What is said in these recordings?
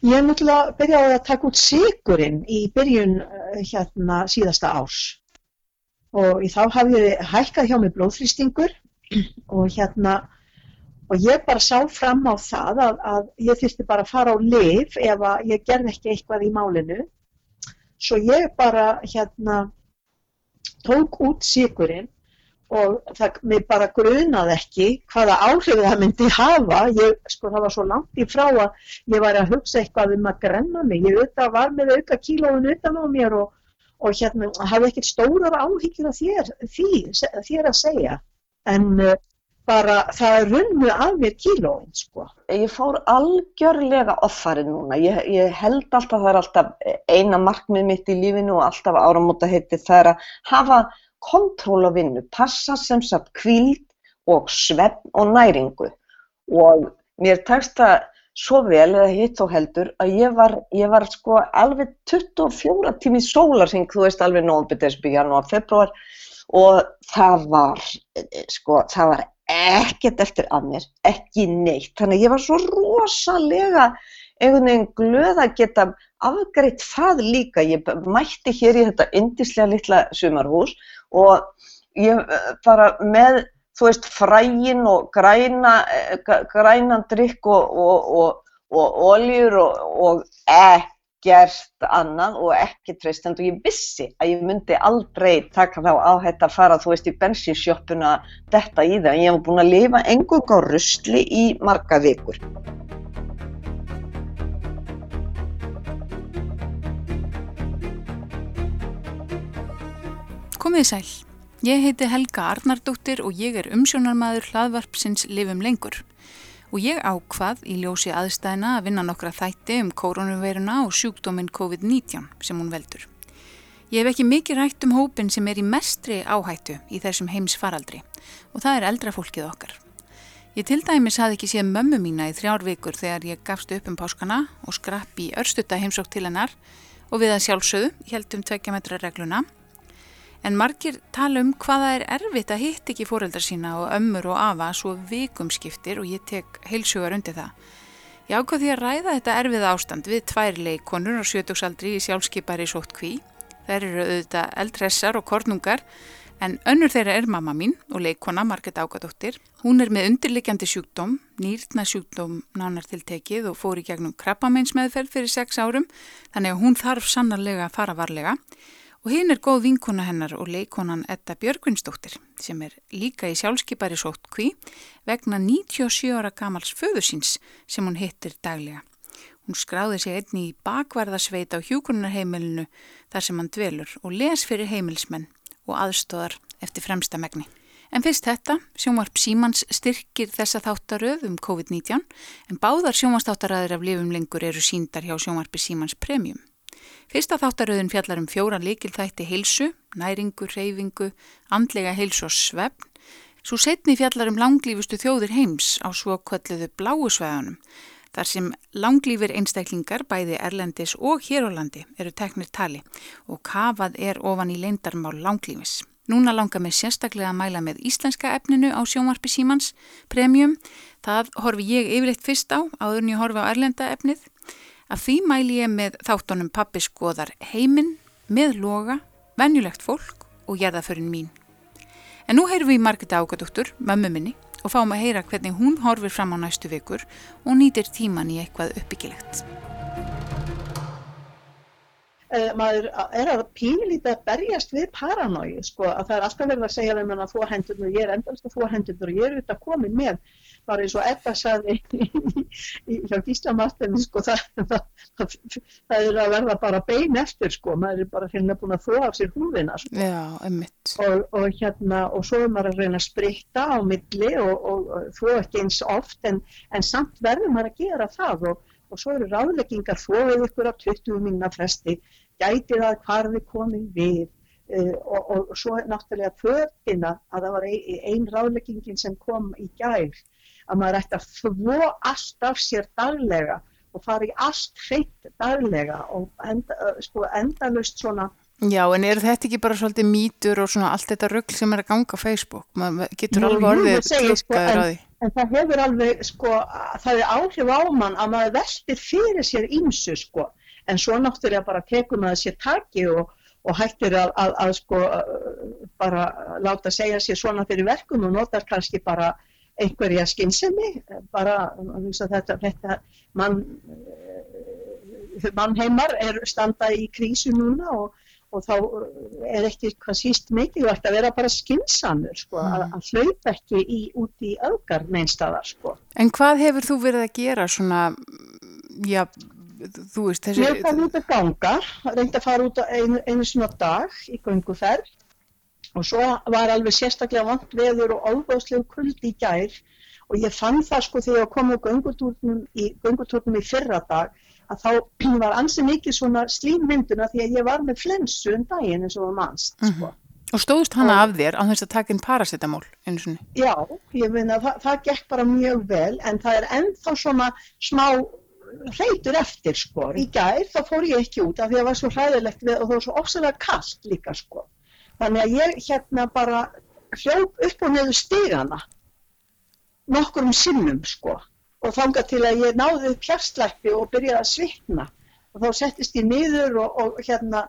Ég hef náttúrulega byrjaði að taka út sigurinn í byrjun uh, hérna síðasta árs. Og þá hafði hækkað hjá mig blóðþrýstingur og hérna og ég bara sá fram á það að, að ég þurfti bara að fara á liv ef að ég gerði ekki eitthvað í málinu. Svo ég bara hérna tók út sigurinn og það, mér bara grunaði ekki hvaða áhrif það myndi hafa, ég, sko það var svo langt í frá að ég var að hugsa eitthvað um að grenna mig, ég auðvitað var með auka kílóðun utan á mér og, og hérna hafði ekkert stórar áhyggjur af þér, því, þér að segja, en uh, bara það runnu af mér kílóðun sko. Ég fór algjörlega offarið núna, ég, ég held alltaf það er alltaf eina markmið mitt í lífinu og alltaf áramóta heiti það er að hafa kontról á vinnu, passa sem sagt kvíld og svefn og næringu. Og mér tekst það svo vel eða hitt þó heldur að ég var, ég var sko alveg 24 tími sólarsing, þú veist alveg nógum desbi, janúar, februar og það var, sko, það var ekkert eftir að mér, ekki neitt, þannig að ég var svo rosalega einhvern veginn glöð að geta afgreitt það líka. Ég mætti hér í þetta indislega litla sumarhús og ég eh, bara með, þú veist, frægin og græna, eh, grænan drikk og, og, og, og oljur og ekkert annað og ekki treystend og ég vissi að ég myndi aldrei taka þá áhætt að fara, þú veist, í bensinsjóppuna þetta í það en ég hef búin að lifa engung á rusli í marga vikur. Komið sæl, ég heiti Helga Arnardóttir og ég er umsjónarmæður hlaðvarpsins Livum lengur og ég ákvað í ljósi aðstæðina að vinna nokkra þætti um koronaviruna og sjúkdóminn COVID-19 sem hún veldur. Ég hef ekki mikið rætt um hópin sem er í mestri áhættu í þessum heims faraldri og það er eldra fólkið okkar. Ég til dæmis hafði ekki séð mömmu mína í þrjár vikur þegar ég gafst upp um páskana og skrapp í örstutta heimsók til hennar og við að sjálfsögðu heldum tvekja metra regluna En margir tala um hvaða er erfitt að hitt ekki fóreldar sína og ömmur og afa svo vikum skiptir og ég tek heilsugar undir það. Ég ákvað því að ræða þetta erfiða ástand við tvær leikonur á sjötugsaldri í sjálfskeipari sótt kví. Þær eru auðvitað eldressar og kornungar en önnur þeirra er mamma mín og leikona Marget Ágadóttir. Hún er með undirlikjandi sjúkdóm, nýrtna sjúkdóm nánar til tekið og fór í gegnum krabbameinsmeðferð fyrir sex árum þannig að hún þarf sannarlega að fara varlega. Og hinn er góð vinkona hennar og leikonan Edda Björgvinsdóttir sem er líka í sjálfskeipari sótt kví vegna 97 ára gamals föðusins sem hún hittir daglega. Hún skráði sig einni í bakvarðasveit á hjúkunarheimilinu þar sem hann dvelur og les fyrir heimilsmenn og aðstóðar eftir fremsta megni. En fyrst þetta, sjónvarp Símans styrkir þessa þáttaröð um COVID-19 en báðar sjónvarstáttaröður af lifum lengur eru síndar hjá sjónvarpi Símans Premium. Fyrsta þáttaröðun fjallar um fjóran líkilþætti heilsu, næringu, reyfingu, andlega heilsu og svefn. Svo setni fjallar um langlífustu þjóðir heims á svo kvölluðu bláusveðanum. Þar sem langlífur einstaklingar, bæði Erlendis og Hérólandi, eru teknir tali og kafað er ofan í leindarmál langlífis. Núna langar mér sérstaklega að mæla með íslenska efninu á sjónvarpi Símans, Premium. Það horfi ég yfirleitt fyrst á, áður en ég horfi á Erlenda efnið. Af því mæli ég með þáttunum pappi skoðar heiminn, með loga, venjulegt fólk og gerðaförinn mín. En nú heyrum við Margita Ágadóttur, mömmu minni, og fáum að heyra hvernig hún horfir fram á næstu vikur og nýtir tíman í eitthvað uppbyggilegt. Uh, maður er að pínlítið að berjast við paranói, sko, að það er alltaf verið að segja þeim að þú hendur og ég er endast að þú hendur og ég er auðvitað komin með bara eins og Edda saði hjá Gíslamartinni sko það, það, það, það er að verða bara bein eftir sko, maður er bara hérna búin að þóa af sér húðina sko. Já, og, og hérna og svo er maður að reyna að spritta á milli og, og, og þó ekki eins oft en, en samt verður maður að gera það og svo eru ráðleggingar þóið ykkur á 20 minna fresti. Gæti það hvar við komum við? Uh, og, og svo náttúrulega fötina að það var ein, ein ráðleggingin sem kom í gæl að maður ætti að þvó allt af sér daglega og fara í allt hreitt daglega og enda, sko, endalust svona Já, en er þetta ekki bara svolítið mýtur og svona allt þetta röggl sem er að ganga á Facebook? Maður getur alveg orðið sko, klukkaður á því. En það hefur alveg, sko, það er áhrif á mann að maður veltir fyrir sér ímsu, sko. En svo náttúrulega bara tekur maður sér taki og, og hættir að, að, að, sko, bara láta segja sér svona fyrir verkum og notar kannski bara einhverja skynsemi, bara, þetta, þetta, mann, mannheimar er standa í krísu núna og og þá er ekki hvað síst mikilvægt að vera bara skinsamur sko, að, að hlaupa ekki í, út í öðgar neinstadar sko. En hvað hefur þú verið að gera svona, já, þú veist þessi... Ég fann út að ganga, reyndi að fara út einu, einu svona dag í gunguferð og svo var alveg sérstaklega vant veður og alvegslegu kuldi í gær. Og ég fann það sko þegar ég kom á gungutúrnum í, í fyrra dag að þá var ansið mikið svona slímmynduna því að ég var með flensu um daginn eins og var mannst. Mm Sko. -hmm. Og stóðst hana af þér á þess að taka inn paracetamól einu svonni? Já, ég meina það, það gekk bara mjög vel en það er ennþá svona smá reytur eftir sko. Í gær þá fór ég ekki út af því að það var svo hræðilegt við, og það var svo ofsalega kallt líka sko. Þannig að ég hérna bara hljóp upp og neðu stigana nokkur um sinnum sko og þanga til að ég náði upp hjarslætti og byrjaði að svitna og þá settist ég niður og, og hérna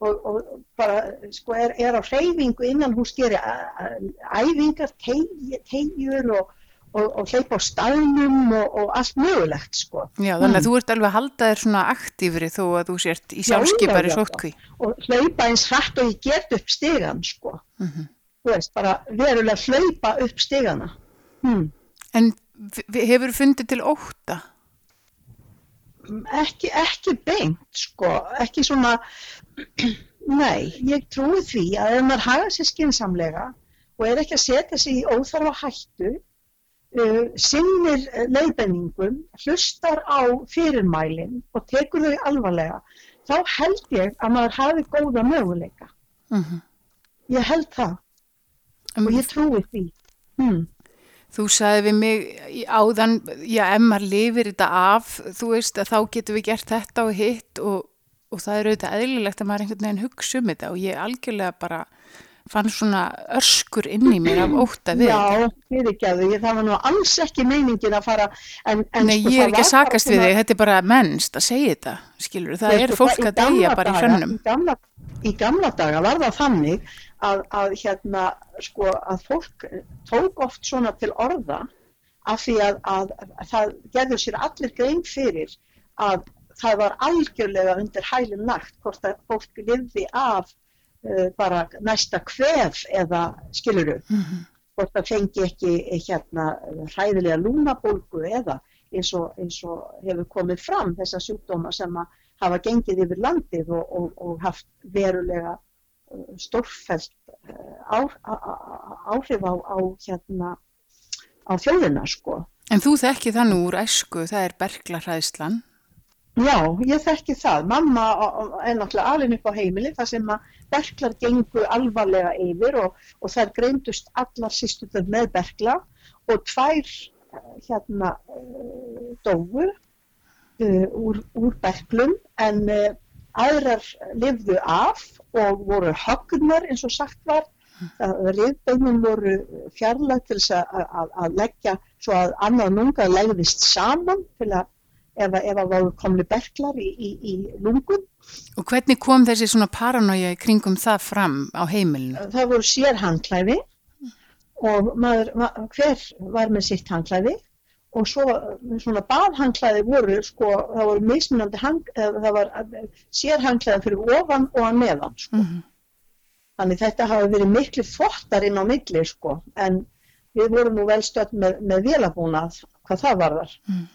og, og bara sko er, er á hreyfingu innan hún skeri æfingar, tegjur og, og hleypa á staðnum og allt mögulegt sko. Já þannig að mm. þú ert alveg að halda þér svona aktífri þó að þú sért í sjálfskeipari sótkví. Og hlaupa eins hrætt og ég get upp stegan sko. Mm -hmm. Þú veist bara verulega hlaupa upp stegana. Hmm. En hefur fundið til óta? Ekki, ekki beint, sko, ekki svona, nei, ég trúi því að ef maður hafa sér skinsamlega og er ekki að setja sig í óþarfa hættu, uh, sinnir leiðbenningum, hlustar á fyrirmælinn og tekur þau alvarlega, þá held ég að maður hafi góða möguleika. Uh -huh. Ég held það um, og ég trúi því. Hmm. Þú sagði við mig áðan, já, ef maður lifir þetta af, þú veist, að þá getum við gert þetta og hitt og, og það er auðvitað eðlilegt að maður einhvern veginn hugsa um þetta og ég algjörlega bara fann svona örskur inn í mér af óta við Já, við ekki að því, það var nú alls ekki meiningin að fara. En, en Nei, sko, ég er ekki að sakast við þig, þetta er bara mennst að segja þetta, skilur, það er fólk að deyja bara í hrönnum. Í gamla daga var það þannig að, að hérna sko að fólk tók oft svona til orða af því að, að, að það gerður sér allir grein fyrir að það var algjörlega undir hælum lagt hvort að fólk lifði af uh, bara næsta kvef eða skiluru mm -hmm. hvort það fengi ekki hérna hræðilega lúnabólgu eða eins og, eins og hefur komið fram þessa sjúkdóma sem að hafa gengið yfir landið og, og, og haft verulega stórfælt áhrif á, á, hérna, á þjóðina sko. En þú þekki það nú úr æsku, það er berglarhæðslan? Já, ég þekki það. Mamma er náttúrulega alveg upp á heimili þar sem að berglar gengu alvarlega yfir og, og þær greindust allar sýstuður með bergla og tvær hérna dóu uh, úr, úr berglum en uh, aðrar lifðu af og voru höggunar eins og sagt var. Riðbeinum voru fjarlag til að, að, að leggja svo að annað lunga legðist saman til að ef, að voru komni berglar í, í, í lungun. Og hvernig kom þessi svona paranoia í kringum það fram á heimilinu? Það voru sérhangklæði og maður, hver var með sitt hangklæði og svo svona baðhangklæði voru sko, það voru mismunandi hang, það var sérhangklæði fyrir ofan og að neðan sko. Mm -hmm. Þannig þetta hafi verið miklu þvottar inn á milli sko, en við vorum nú vel stöld með, með velabúnað hvað það var þar. Mm.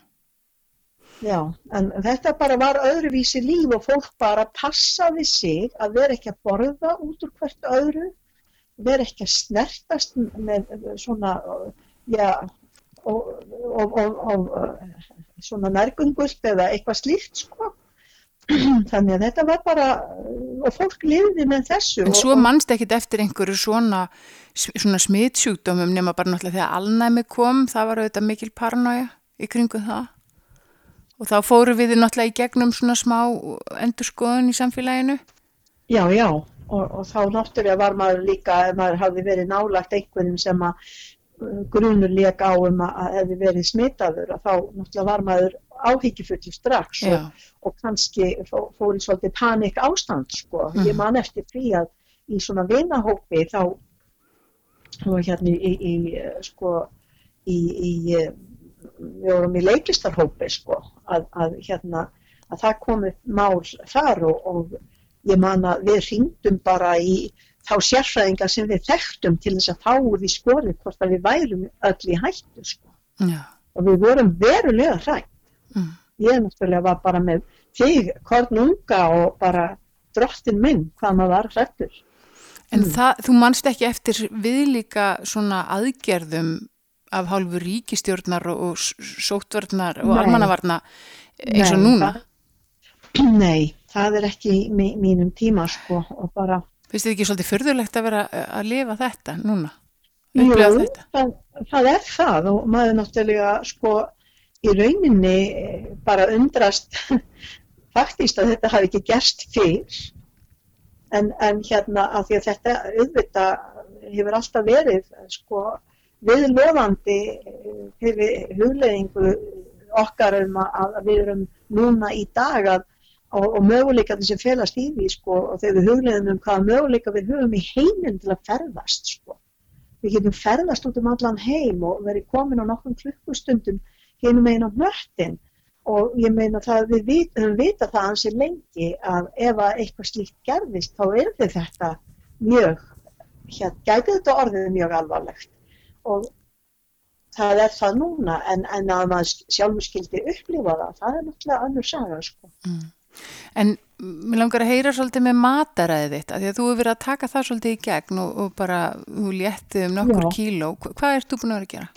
Já, en þetta bara var öðruvísi líf og fólk bara passaði sig að vera ekki að borða út úr hvert öðru, vera ekki að snertast með svona, já, og, og svona nærgungult eða eitthvað slíkt sko. Þannig að þetta var bara og fólk lifði með þessu En svo mannst ekkit eftir einhverju svona, svona smitsjúkdómum nema bara náttúrulega þegar alnæmi kom það var auðvitað mikil paranoia í kringu það. Og þá fóru við náttúrulega í gegnum svona smá endurskoðun í samfélaginu. Já, já, og, og þá náttúrulega var maður líka, ef maður hafði verið nálagt einhverjum sem að grunur leik á um að hefði verið smitaður, að þá náttúrulega var maður áhyggjufullur strax og, og kannski fó, fór í svolítið panik ástand, sko. Mhm. Ég man eftir því að í svona vinahópi þá, og hérna í, í, í sko, í, í, við vorum í leiklistarhópi, sko, að, að hérna, að það komið mál þar og, og ég man að við hringdum bara í þá sérfræðinga sem við þekktum til þess að fá úr því skorið hvort að við værum öll í hættu, sko. Og við vorum verulega hrætt mm, ég náttúrulega var bara með þig, kornunga og bara drottin minn hvað maður var hrættur. En Mm. það, þú manst ekki eftir viðlíka svona aðgerðum af hálfu ríkistjórnar og, og s- sóttvarnar og almannavarna eins og núna. Nei, það er ekki mínum tíma sko og bara, Finnst þið ekki svolítið furðulegt að vera eh, að lifa þetta núna? jú, þetta? það, það er það og maður náttúrulega sko í rauninni eh, bara undrast faktist að þetta hafi ekki gerst fyrr en, en hérna að því að þetta auðvitað hefur alltaf verið sko viðlofandi eh, fyrir hugleðingu okkar um að við erum núna í dag að, og, og möguleikarnir sem felast í því sko og þegar við hugleðum um hvaða möguleika við höfum í heiminn til að ferðast sko. Við getum ferðast út um allan heim og verið komin á nokkrum klukkustundum hinum einn á hnöttin og ég meina það við vit, höfum vita það hansi lengi að ef að eitthvað slíkt gerðist þá er þetta mjög, hér, gæti þetta orðið mjög alvarlegt og það er það núna en, en að maður sjálfur skildi upplifa það, það er náttúrulega önnur saga sko. En mér langar að heyra svolítið með mataræðið þitt, af því að þú hefur verið að taka það svolítið í gegn og, og bara, þú léttið um nokkur Já. kíló. Hva- Hvað ert þú búin að vera að gera?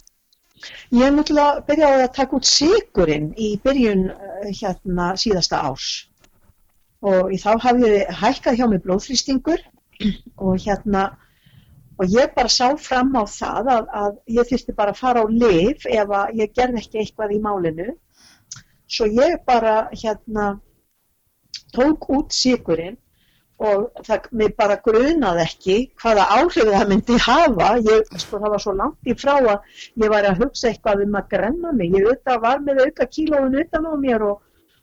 Ég er náttúrulega byrjaði að taka út sigurinn í byrjun eh, hérna síðasta árs og þá hafði hækkað hjá mig blóðþrýstingur og hérna og ég bara sá fram á það að, að ég þurfti bara að fara á liv ef að ég gerði ekki eitthvað í málinu svo ég bara hérna tók út sigurinn og það, mér bara grunaði ekki hvaða áhrif það myndi hafa. Ég, sko það var svo langt í frá að ég var að hugsa eitthvað um að grenna mig. Ég auðvitað var með auka kílóin utan á mér og,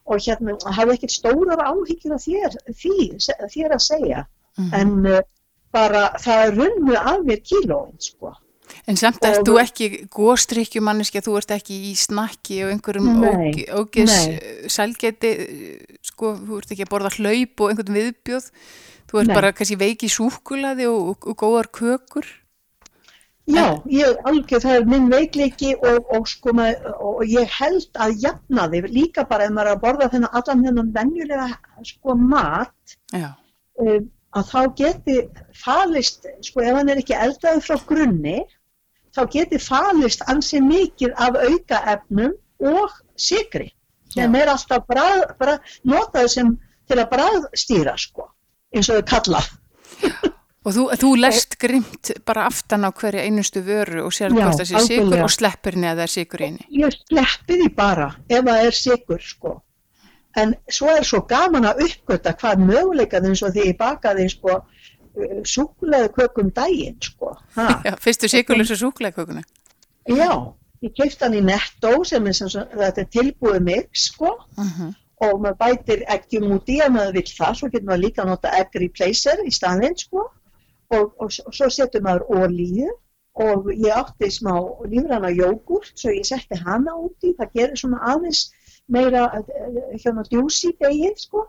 og hérna hafði ekkert stórar áhyggjur af þér, því, þér að segja. Mhm. en uh, bara það runnu af mér kílóin sko En samt ert þú ekki góstrykkjumanniski, þú ert ekki í snakki og einhverjum ógis eh, sælgæti, eh, sko, þú ert ekki að borða hlaup og einhvern viðbjóð, þú ert Nei. bara kannski veiki súkulaði og, og, og góðar kökur. Já, ég algjör, það er minn veikleiki og, og, sko, með, og ég held að jafna þig líka bara ef maður er að borða þennan allan þennan venjulega sko mat Já, um, að þá geti falist, sko ef hann er ekki eldaður frá grunni, þá geti falist ansi mikið af aukaefnum og sigri sem er alltaf brað, brað, notaður sem til að bræðstýra sko, eins og þau kalla. og þú, þú lest grimt bara aftan á hverja einustu vöru og sér hvort það sé sigur og sleppir neða það er sigur í henni. Ég sleppi því bara ef það er sigur sko. En svo er svo gaman að uppgöta hvað möguleikað eins og því ég bakaði sko súkulega kökum daginn sko. Já, fyrstu sigurlösa súkulegkökuna. Já, ég kefti hann í Netto sem er sem þetta er tilbúið mix sko. Uh og maður bætir út í ef maður vill það, svo getur maður líka að nota egg replacer í staðinn sko. Og, og, og svo setur maður olíu. Og ég átti smá lífrana jógurt svo ég setti hana út í, það gerir svona aðeins meira eh, hérna djúsi degið sko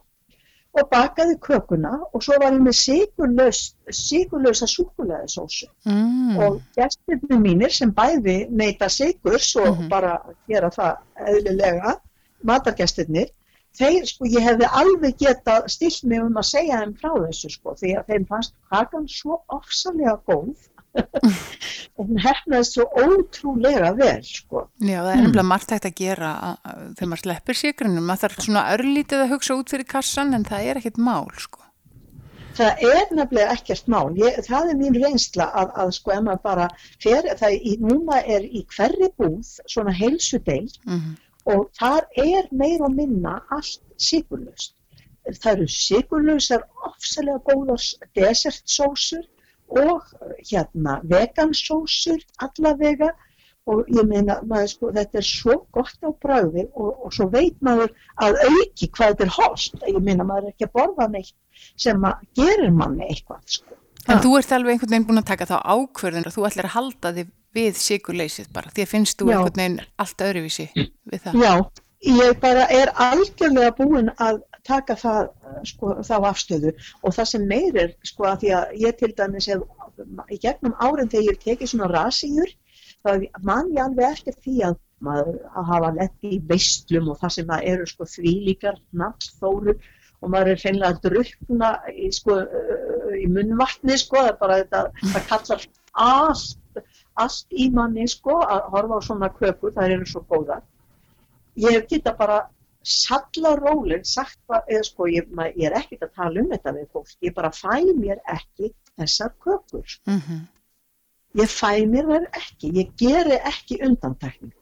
og bakaði kökuna og svo var ég með sigurlaus, sigurlausa súkuleðisósu mm. og gestirnir mínir sem bæði neyta sigurs og Mhm. bara gera það eðlilega, matargestirnir, þeir sko ég hefði alveg geta stilt mig um að segja þeim frá þessu sko því að þeim fannst kakan svo ofsalega góð og hún hefnaðist svo ótrúlega vel sko. Já, það er nefnilega margt hægt að gera þegar maður sleppir sigrunum. Maður þarf svona örlítið að hugsa út fyrir kassan en það er ekkert mál, sko. Það er nefnilega ekkert mál, ég, það er mín reynsla að, að sko ef maður bara fer, það í, núna er í hverri búð svona heilsudeil Mm og þar er meir og minna allt sigurlust. það eru sigurlausar ofsalega góðar desertsósur og hérna vegansósur allavega og ég meina maður, sko, þetta er svo gott á bræði og, og svo veit maður að auki hvað þetta er host ég meina maður er ekki að borða neitt sem að gerir manni eitthvað sko. En þú ert alveg einhvern veginn búin að taka þá ákverðin og þú ætlar að halda þig við sigurleysið bara því að finnst þú Já. einhvern veginn allt öðruvísi við það. Já, ég bara er algjörlega búin að taka það, sko, þá afstöðu. Og það sem meir er, sko, að því að ég til dæmis hef í gegnum árin þegar ég hef tekið svona rasíur, þá man ég alveg eftir því að maður að hafa lett í veislum og það sem það eru sko þvílíkar nafnþóru og maður er hreinlega að drukna í, sko, í munnvatni sko, það er bara þetta, það kallar allt, allt í manni sko að horfa á svona kökur, það eru svo góðar. Ég geta bara salla róleg sagt bara, eða sko, ég, ma- ég er ekkert að tala um þetta við fólk, ég bara fæ mér ekki þessar kökur. Mm Ég fæ mér þær ekki, ég geri ekki undantekning.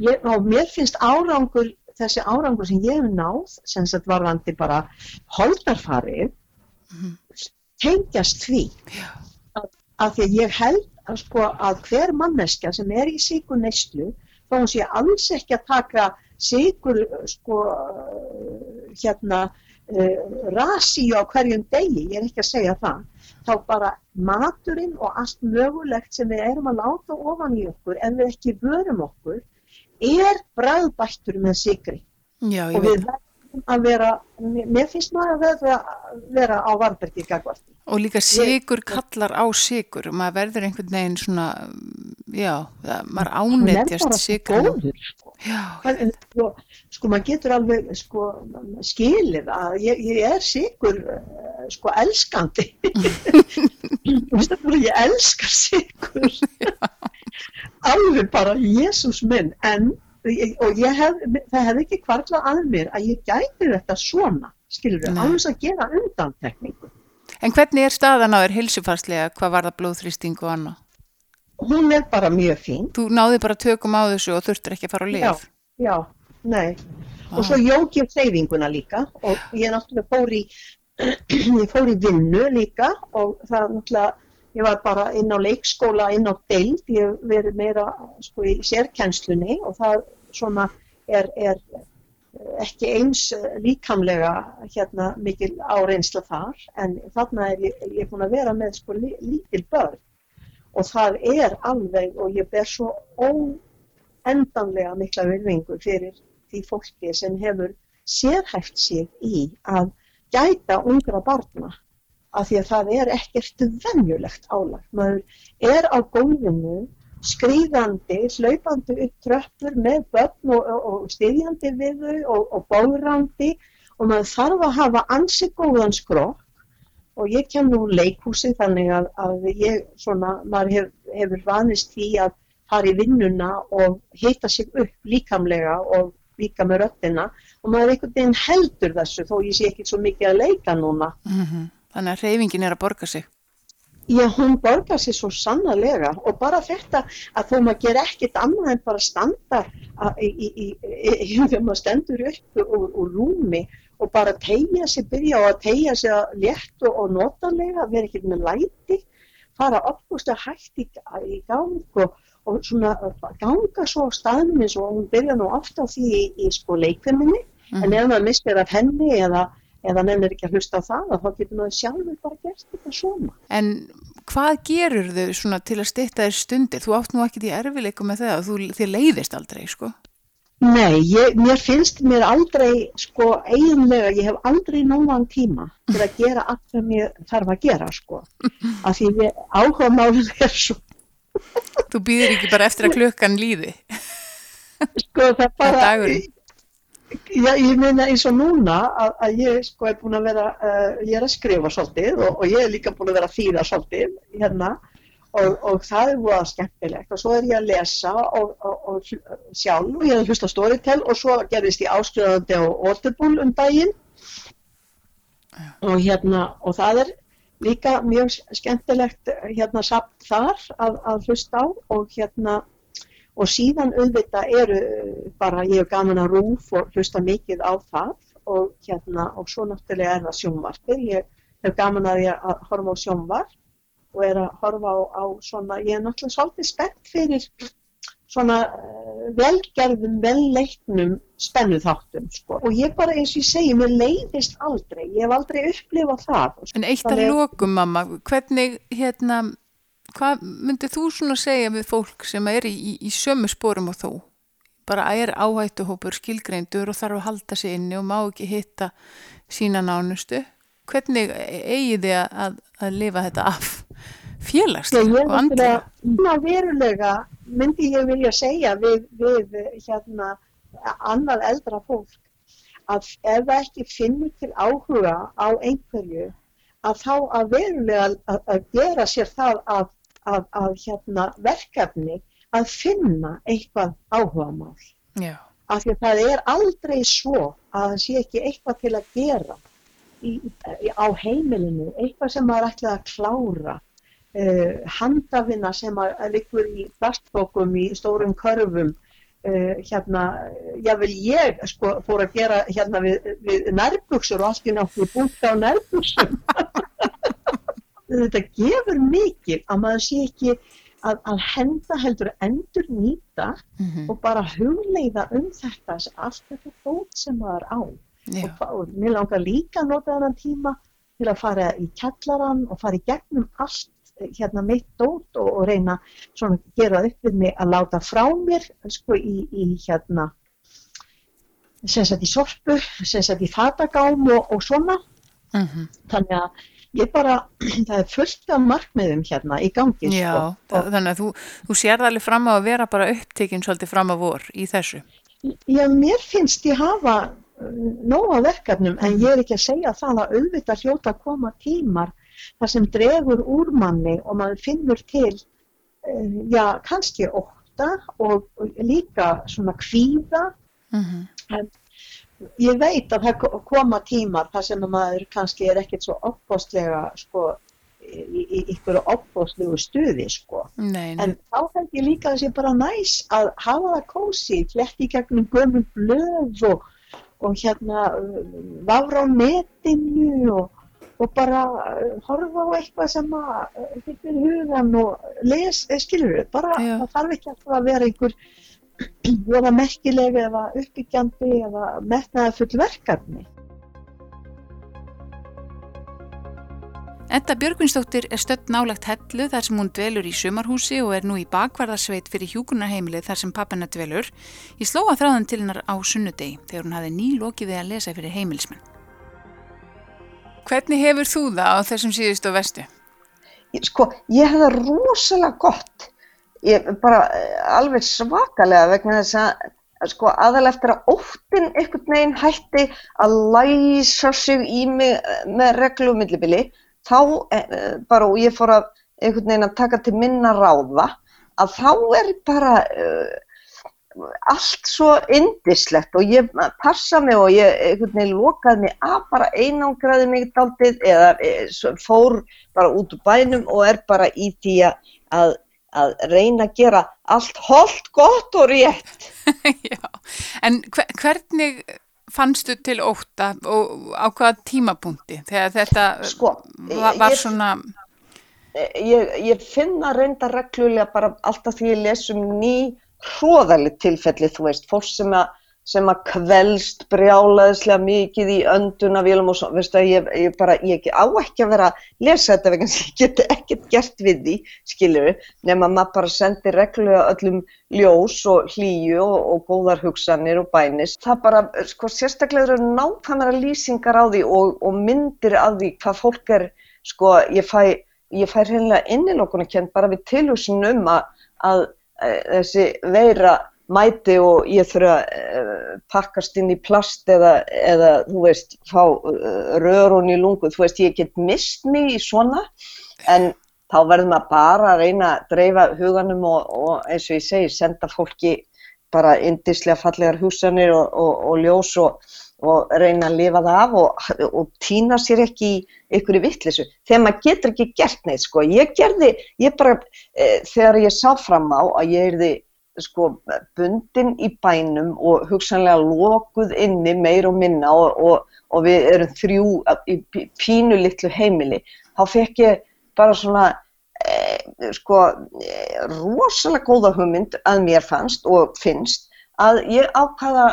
Ég, og mér finnst árangur, þessi árangur sem ég hef náð, sem sagt varðandi bara holdarfarið, Mhm. tengjast því að, að því að ég held að, sko, að hver manneskja sem er í síkur neyslu þá hún sé alls ekki að taka síkur sko, hérna uh, rasíu á hverjum degi, ég er ekki að segja það. Þá bara maturinn og allt mögulegt sem við erum að láta ofan í okkur ef við ekki vörum okkur er bræðbættur með sigri Já, og við verðum að vera, mér finnst maður að vera, vera á varbergi gagvart. Og líka sigur kallar á sigur maður verður einhvern veginn svona, já, maður ánetjast sigur. Sko. Já, Hvað- Sko, sko, maður getur alveg sko, skilið að ég, ég er sigur sko elskandi. Ég elskar sigur. alveg bara, Jésús minn, en og ég hef, það hefði ekki kvarlað að mér að ég gæti þetta svona, skilur við, alveg að gera undantekningu. en hvernig er staðan á þér hilsufarslega, hvað var það blóðþrýsting og annað? Hún er bara mjög fín. Þú náði bara tökum á þessu og þurftir ekki að fara Já, lif. já, nei. Ah. Og svo jók ég hreyfinguna líka og ég náttúrulega fór í, fór í vinnu líka og það náttúrulega, ég var bara inn á leikskóla, inn á deild, ég verið meira sko í sérkennslunni og það svona er, er ekki eins líkamlega hérna mikil áreynsla þar. En þarna er ég, ég er búin að vera með sko lí- lítil börn. Og það er alveg og ég ber svo óendanlega mikla virðingu fyrir því fólki sem hefur sérhæft sig í að gæta ungra barna af því að það er ekkert venjulegt álag. Maður er á gólfinu skrýðandi, hlaupandi upp tröppur með börn og, og, og styðjandi við þau og, og bórandi og maður þarf að hafa ansi góðan skrokk og ég kem nú leikhúsi þannig að, að ég svona, maður hef, hefur vanist því að fara í vinnuna og hita sig upp líkamlega og líka með röttina og maður einhvern veginn heldur þessu þó ég sé ekki svo mikið að leika núna. Mm Þannig að reyfingin er að borga sig. Já, hún borgar sér svo sannarlega. Og bara þetta að þó maður ger ekkert annað en bara standa að- í, í, í, í, í, þegar maður stendur upp úr, úr rúmi og bara tegja sig, byrja á að tegja sig létt og, og notalega, vera ekkert með læti, fara opnúst að hægt í, í gang og, og svona ganga svo á staðnum eins og hún byrja nú oft á því í, í sko leikfinninni, en ef maður mistir af henni eða, eða nefnir ekki að hlusta á það, þá getur maður sjálfur bara gert þetta svona. En hvað gerur þau svona til að styrta þér stundir? Þú átt nú ekkert í erfileikum með það, þú, þið leiðist aldrei, sko. Nei, ég, mér finnst mér aldrei, sko, eiginlega, ég hef aldrei nógan tíma til að gera allt sem ég þarf að gera, sko. Af því ég, áhuga málinn er svo, Þú býðir ekki bara eftir að klukkan líði. sko, það bara. Já, ég meina eins og núna að, að ég, sko, er búin að vera, uh, ég er að skrifa svolítið og, og ég er líka búin að vera að þýða svolítið hérna og, og það er búin að skemmtilegt. Og svo er ég að lesa og, og, sjálf og ég er að hlusta á Storytel og svo gerðist ég áskrifandi á Audible um daginn. Og hérna og það er líka mjög skemmtilegt hérna samt þar að, að hlusta á og hérna og síðan auðvitað eru bara ég hef gaman að rúf og hlusta mikið á það og hérna og svo náttúrulega er það sjónvarpið. Ég hef gaman að ég að horfa á sjónvarp og er að horfa á, á svona, ég er náttúrulega svolítið spennt fyrir svona uh, velgerðum, velleitnum spennuþáttum sko. Og ég bara eins og ég segi, mér leiðist aldrei, ég hef aldrei upplifað það. En eitt af lókum mamma, hvernig hérna, hvað myndið þú svona segja við fólk sem er í, í, í sömu spórum og þú? Bara er áhættuhópur skilgreindur og þarf að halda sig inni og má ekki hitta sína nánustu. Hvernig eigi þið að, að lifa þetta af? félagslega og andlega. Það verulega myndi ég vilja segja við, við hérna, annað eldra fólk að ef það ekki finnur til áhuga á einhverju að þá að verulega að, að gera sér það að, að, að hérna, verkefni að finna eitthvað áhuga mál. Já. Af því að það er aldrei svo að það sé ekki eitthvað til að gera í, í, á heimilinu, eitthvað sem maður ætlaði að klára uh, handafina sem að, að likur í plastbókum í stórum körfum uh, hérna, jável ég sko fór að gera hérna við, við nærbuksur og allt í náttúrulega búnt á nærbuksum þetta gefur mikil að maður sé ekki að, að henda heldur endur nýta mm -hmm. og bara hugleiða um þetta allt þetta bót sem maður á Já. og, og mér langar líka að nota þennan tíma til að fara í kjallaran og fara í gegnum allt hérna mitt dót og, og reyna svona gera upp við mig að láta frá mér sko í, í hérna sem sagt í sorpu, sem sagt í fatagám og, og svona mm -hmm. þannig að ég bara það er fullt af markmiðum hérna í gangi Já, sko. það, þannig að þú, þú sér allir fram á að vera bara upptekinn svolítið fram á vor í þessu Já, mér finnst ég hafa nóga verkefnum en ég er ekki að segja það að auðvitað hljóta að koma tímar það sem dregur úr manni og maður finnur til uh, já, kannski óta og líka svona kvíða mm -hmm. en ég veit að það koma tímar þar sem maður kannski er ekkert svo opbóstlega sko í, ykkur opbóstlegu stuði sko nei, nei. en þá held ég líka að það sé bara næs að hafa það kósi, fletti gegnum gömum blöð og, og hérna vafra á netinu og og bara horfa á eitthvað sem að hittir hugan og les, skilur við, bara Já. það þarf ekki alltaf að vera einhver voða merkilega eða uppbyggjandi eða metnaða full verkefni. Edda Björgvinsdóttir er stödd nálagt hellu þar sem hún dvelur í sumarhúsi og er nú í bakvarðarsveit fyrir hjúkunarheimilið þar sem pappina dvelur. Ég slóa þráðan til hennar á sunnudegi þegar hún hafi nýlokið við að lesa fyrir heimilismenn. Hvernig hefur þú það á þessum síðustu og vestu? Sko, ég hef það rosalega gott. Ég bara alveg svakalega vegna þess að sko aðal eftir að óttin einhvern veginn hætti að læsa sig í mig með reglu og millibili þá bara og ég fór að einhvern veginn að taka til minna ráða að þá er bara uh, allt svo indislegt og ég passa mig og ég einhvern veginn lokaði mig að bara einangraði mig daldið eða fór bara út úr bænum og er bara í því að, að reyna að gera allt holdt, gott og rétt. Já, en hver, hvernig fannstu til óta og á hvaða tímapunkti þegar þetta sko, var, var svona... Ég, ég finna reynda reglulega bara alltaf því ég lesum ný hróðalegt tilfelli, þú veist, fólk sem að, sem að kvelst brjálaðislega mikið í öndunavélum og svo, veistu að ég, ég bara, ég á ekki að vera að lesa þetta vegna sem ég geti ekkert gert við því, skiljur við, nema maður bara sendir reglulega öllum ljós og hlýju og, og góðar hugsanir og bænis. Það bara, sko, sérstaklega eru nákvæmara lýsingar á því og, og myndir af því hvað fólk er, sko, ég fæ, ég fæ reynilega innilokuna kent bara við tilhugsun um að, að þessi veira mæti og ég þurfa að pakkast inn í plast eða, eða þú veist, fá rörun í lungu, þú veist, ég get mist mig í svona, en þá verðum að bara að reyna að dreifa huganum og, og eins og ég segi, senda fólki bara indislega fallegar húsanir og, og, og ljós og reyna að lifa það af og týna sér ekki í ykkur í vittlisu. Þegar maður getur ekki gert neitt, sko. Ég gerði, ég bara, e, þegar ég sá fram á að ég erði sko bundin í bænum og hugsanlega lokuð inni meir og minna og, og, og við erum þrjú í pínu litlu heimili, þá fekk ég bara svona eh, sko eh, rosalega góða hugmynd að mér fannst og finnst að ég ákvaða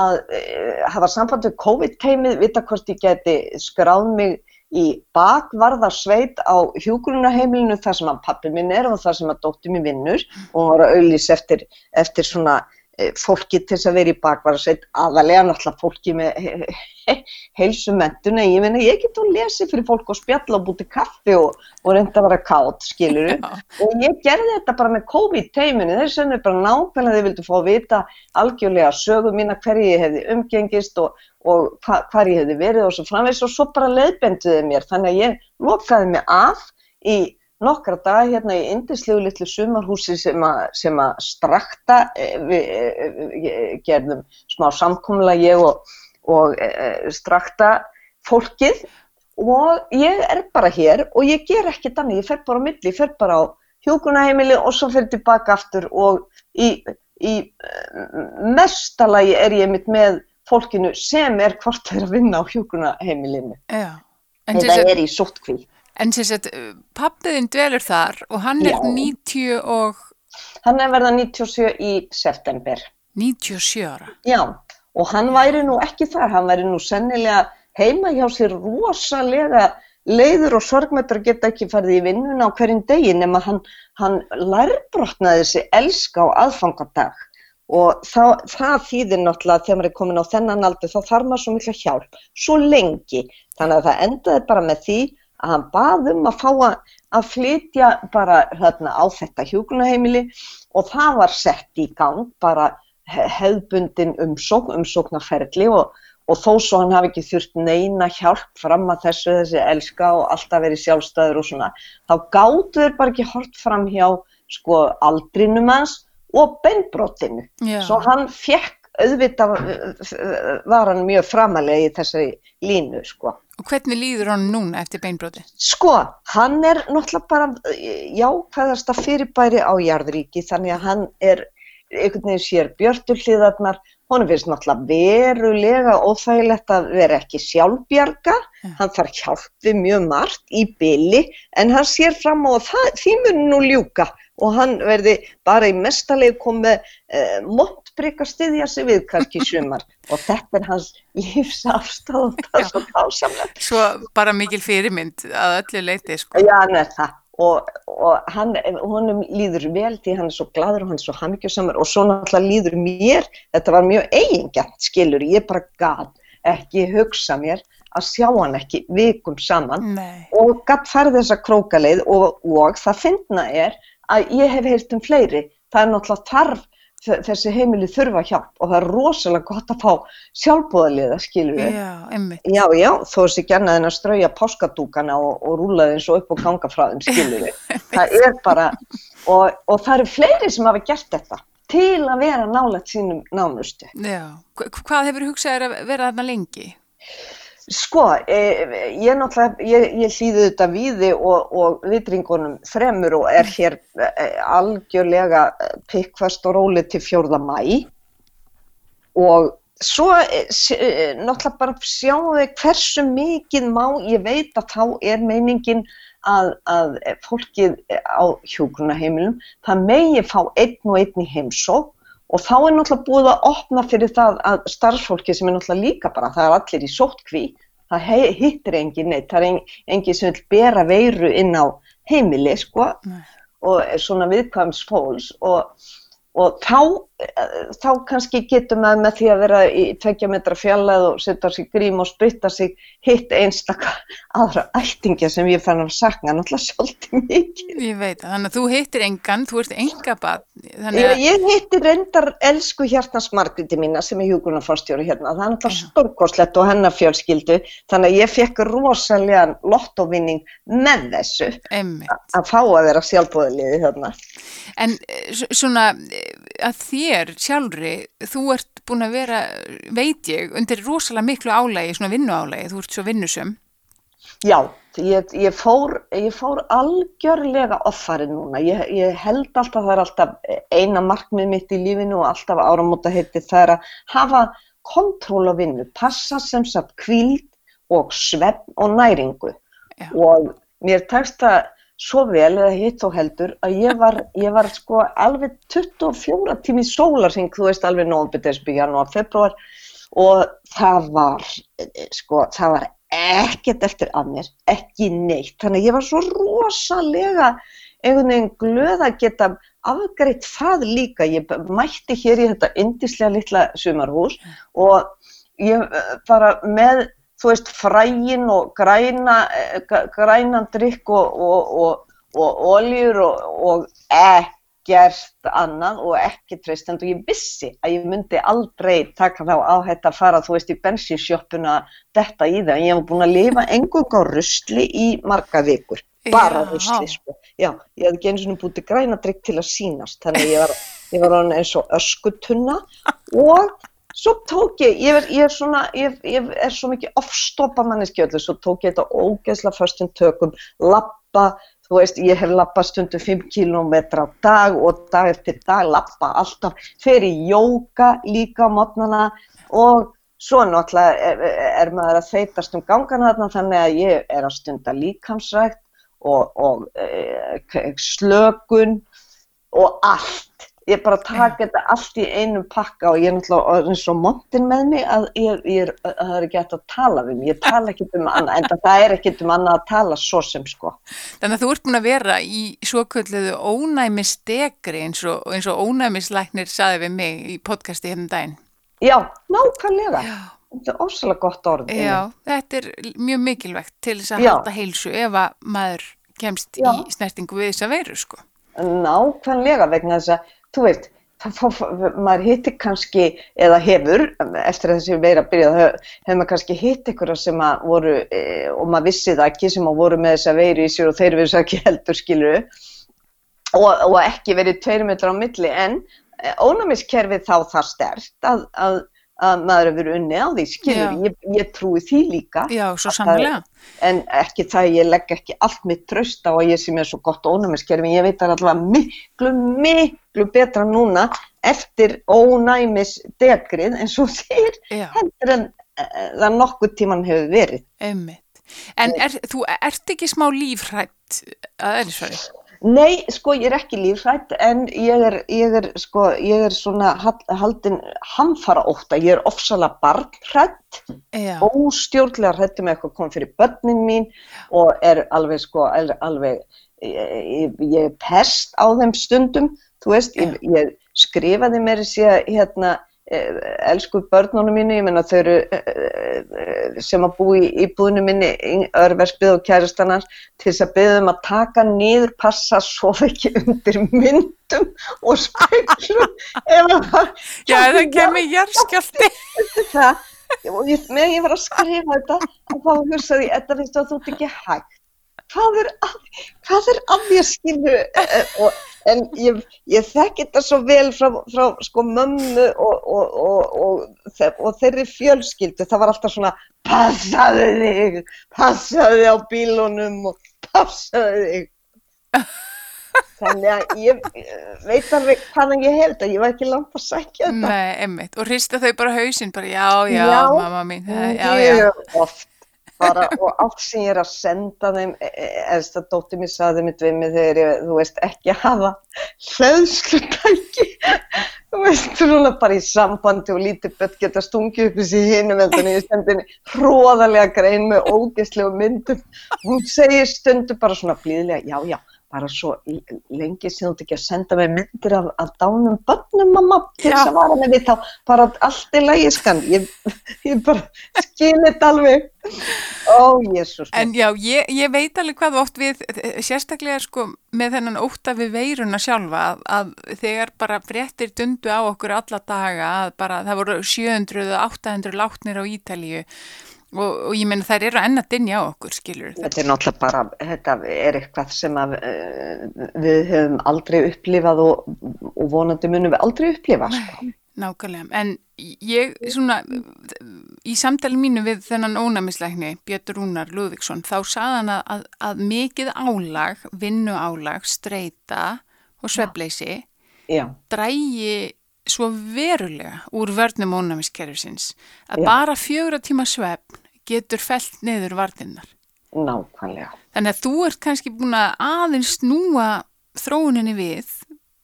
að eh, hafa samband við COVID-teimið, vita hvort ég geti skráð mig í bakvarðarsveit á hjúgrunaheimilinu þar sem að pappi minn er og þar sem að dótti minn vinnur. Og hún var að auðlýs eftir, eftir svona fólki til þess að vera í bakvarasveit aðalega náttúrulega fólki með heilsumentun en ég finna ég get að lesi fyrir fólk og spjalla og búti kaffi og, og reynda að vera kátt skiluru og ég gerði þetta bara með COVID-teiminu að það er bara nákvæmlega þið vildu fá að vita algjörlega sögum mína hverju ég hefði umgengist og, og hva, hvar ég hefði verið og svo framvegs og svo bara leiðbenduði mér. Þannig að ég lokaði mig af í nokkra dag hérna í indislegu litlu sumarhúsi sem að, sem að strakta, eh, við eh, gerðum smá samkomla ég og, og eh, strakta fólkið og ég er bara hér og ég ger ekkert annað, ég fer bara á milli, ég fer bara á hjókunaheimili og svo fer tilbaka aftur og í, í mestalagi er ég mitt með fólkinu sem er hvort þeir að vinna á hjókunaheimilinu. Þetta er í sóttkvíð. En sem sagt, pappiðinn dvelur þar og hann er Já. 90 og... Hann er verða 97 í september. 97 ára? Já, og hann væri nú ekki þar, hann væri nú sennilega heima hjá sér rosalega leiður og sorgmættur að geta ekki farið í vinnuna á hverjum degi nema hann, hann lærbrotnaði þessi elska á aðfangadag og það, það þýðir náttúrulega þegar maður er komin á þennan aldur þá þarf maður svo mikla hjálp, svo lengi, þannig að það endaði bara með því að hann baðum að fá að, að flytja bara hérna, á þetta hjókunaheimili og það var sett í gang bara hefðbundin umsókn, umsóknarferðli og, og þó svo hann hafi ekki þurft neina hjálp fram að þessu þessi elska og alltaf verið sjálfstæður og svona, þá gáttu þeir bara ekki hort fram hjá sko aldrinum hans og beinbrotinu. Yeah. Svo hann fekk auðvitað var hann mjög framalega í þessari línu sko. Og hvernig líður hann núna eftir beinbróti? Sko, hann er náttúrulega bara jákvæðasta fyrirbæri á jarðríki þannig að hann er einhvern veginn sér björnulíðarnar, hann finnst náttúrulega verulega óþægilegt að vera ekki sjálfbjarga, ja. hann þarf hjálp við mjög margt í byli en hann sér fram á það, því mun nú ljúka og hann verði bara í mestalegu komið eh, mottbrygg að styðja sig við kannski sumar og þetta er hans lífsafstáð og það er svo kásamlega. Svo bara mikil fyrirmynd að öllu leiti sko. Já, hann er það og, og hann, honum líður vel því hann er svo gladur og hann er svo hamingjusamur og svo náttúrulega líður mér, þetta var mjög eigingjönd skilur, ég bara gaf ekki hugsa mér að sjá hann ekki vikum saman Nei. og gaf færði þessa krókaleið og, og það finna er að ég hef heyrt um fleiri, það er náttúrulega þarf þessi heimili þurfa hjálp og það er rosalega gott að fá sjálfbúðaliða, skilur við. Já, einmitt. Já, já, þó er sér gæna þenn að strauja páskadúkana og, og rúla þeim svo upp og ganga frá þeim, skilur við. það er bara, og, og það eru fleiri sem hafa gert þetta til að vera nálægt sínum nánustu. Já, hvað hefur hugsað að vera þarna lengi? Sko, eh, ég náttúrulega, ég, ég hlýði þetta víði og, og vitringunum þremur og er hér eh, algjörlega pikkvast og rólið til fjórða mæ og svo náttúrulega bara sjáum við hversu mikið má, ég veit að þá er meiningin að, að fólkið á hjókunaheimilum, það megi fá einn og einn í heimsók Og þá er náttúrulega búið að opna fyrir það að starfsfólki sem er náttúrulega líka bara, það er allir í sóttkví, það hittir engin neitt, það er engin sem vil bera veiru inn á heimili sko Nei. og svona viðkvæms fólks og og þá, þá kannski getur maður með því að vera í tveggja metra fjallað og setja sér grím og spytta sig hitt einstakka aðra ættinga sem ég fann að sakna náttúrulega svolítið mikið. Ég veit þannig að þú hittir engan, þú ert engabad. Að... Ég, ég hittir reyndar elsku hjartansmarkviti mína sem er hjúgrunarforstjóri hérna, það er náttúrulega stórkoslegt og hennar fjölskyldu þannig að ég fekk rosalega lottovinning með þessu að fá að vera sjálfbóðaliði hérna. En eh, svona að þér sjálfri, þú ert búin að vera, veit ég, undir rosalega miklu álægi, svona vinnuálægi, þú ert svo vinnusum. Já, ég, ég, fór, ég fór algjörlega offarið núna. Ég, ég held alltaf að það er alltaf eina markmið mitt í lífinu og alltaf áramóta heiti það er að hafa kontról á vinnu, passa sem sagt kvíld og svefn og næringu. Já. Og mér tekst það svo vel eða hitt og heldur að ég var, ég var sko alveg 24 tími sólarsing, þú veist alveg nógum desbi, janúar, februar og það var, sko, það var ekkert eftir að mér, ekki neitt. Þannig að ég var svo rosalega einhvern veginn glöð að geta afgreitt það líka. Ég mætti hér í þetta indislega litla sumarhús og ég bara með, þú veist, frægin og græna, grænan drikk og, og, og, og oljur og ekkert annað og ekki treystend og ég vissi að ég myndi aldrei taka þá áhætt að fara, þú veist, í bensinsjöppuna þetta í það. Ég hef búin að lifa engung á rusli í marga vikur, bara rusli, sko. Já, ég hef ekki eins og búin til græna drikk til að sínast, þannig að ég var, ég var eins og öskutunna og svo tók ég, ég er, ég er svona, ég, ég er svo mikið ofstopa manneski öllu, svo tók ég þetta ógeðsla föstum tökum, lappa, þú veist, ég hef lappað stundum 5 km á dag og dag eftir dag lappa alltaf, fer í jóka líka á mótnana og svo náttúrulega er, er maður að þeytast um gangana þarna þannig að ég er að stunda líkamsrækt og, og e, slökun og allt. Ég bara taka þetta allt í einu pakka og ég er náttúrulega eins og montin með mig að ég, ég er, að það er ekki hægt að tala mig. Ég tala ekki um annað, en það er ekki um annað að tala svo sem sko. Þannig að þú ert búin að vera í svokölluðu ónæmisdegri eins og, eins og ónæmislæknir saði við mig í podcasti hérna um daginn. Já, nákvæmlega. Já. Þetta er ósala gott orð. Já, þetta er mjög mikilvægt til þess að Já. halda heilsu ef að maður kemst Já. í snertingu við þess að veru, sko. Nákvæmlega vegna þess að, þú veist, það, maður hittir kannski, eða hefur, eftir að þessi veira byrjað, hef- hefur maður kannski hitt einhverja sem að voru, e, og maður vissi það ekki, sem að voru með þessa veiru í sér og þeir vissi ekki heldur skiluru, og, og ekki verið tveir metrar á milli, en e, ónæmiskerfið þá það stert að, að, að maður hefur unni á því, skilur, ég, ég trúi því líka. Já, svo það- sannlega. en ekki það að ég legg ekki allt mitt tröst á að ég sé með svo gott ónæmiskerfi, ég veit að það er allavega miklu, miklu betra núna eftir ónæmisdegrið eins og þeir Já, heldur en það nokkuð tíman hefur verið. einmitt. En er, þú ert ekki smá lífrætt að eðlisfari? Nei, sko, ég er ekki lífrætt en ég er, ég er, sko, ég er svona hal- haldin hamfara óta, ég er ofsalega barnhrætt Já, óstjórnlega hrættum eitthvað kom fyrir börnin mín og er alveg sko, er alveg, ég, ég, er pest á þeim stundum, þú veist, ég, skrifaði mér sér hérna, eh, elsku börnunum mínu, ég menna þau eru eh, eh, sem að búi í íbúðinu minni, örverspið og kærastannar, til þess að byggja um að taka niður, passa svo ekki undir myndum og speklum. ef að það- Já það kemur það? Og ég, meðan ég var að skrifa þetta og þá hugsaði ég, þetta finnst að þú ert ekki hægt. Hvað er að, hvað er að ég skilu og, en ég, ég þekki þetta svo vel frá, frá sko mömmu og, og, og, og, þe- og þeirri fjölskyldu, það var alltaf svona passaðu þig, passaðu þig á bílunum og passaðu þig þannig að ég veit alveg hvaðan ég hef þetta, ég var ekki langt að sækja þetta Nei, einmitt. Og hrista þau bara hausinn, bara já, já, Já. mamma mín, já, já. mjög oft bara, og allt sem ég er að senda þeim eðst að dóttir mér saði mitt við mig þegar ég, þú veist, ekki hafa hlæðslutæki þú veist, svona bara í sambandi og lítið bett geta stungið upp í sig en þannig ég sendi henni hróðalega grein með ógeðslegu myndum. Hún segir stundu bara svona blíðlega, já, já bara svo lengi sem þú ert ekki að senda mig myndir af, af dánum börnum mamma til þess að vara með því þá bara allt í lagi skan. Ég, ég bara skil þetta alveg. Ó jésús En já, ég, ég veit alveg hvað oft við, sérstaklega sko með þennan ótta við veiruna sjálfa að, að þegar bara fréttir dundu á okkur alla daga að bara það voru 700 eða 800 látnir á Ítalíu og, og ég meina þær eru enn að dynja á okkur, skilur Þetta er náttúrulega bara, þetta er eitthvað sem að, uh, við höfum aldrei upplifað og, og vonandi munum við aldrei upplifa. Sko. nákvæmlega. En ég, svona, í samtali mínu við þennan ónæmisleikni, Björn Rúnar Lúðvíksson, þá saðan að, að, að mikið álag, vinnu álag, streyta og svefleysi drægi svo verulega úr vörnum ónæmiskerfisins að Já. bara fjögra tíma svefn getur felt neður vartinnar. Nákvæmlega. Þannig að þú ert kannski búin að aðeins snúa þróuninni við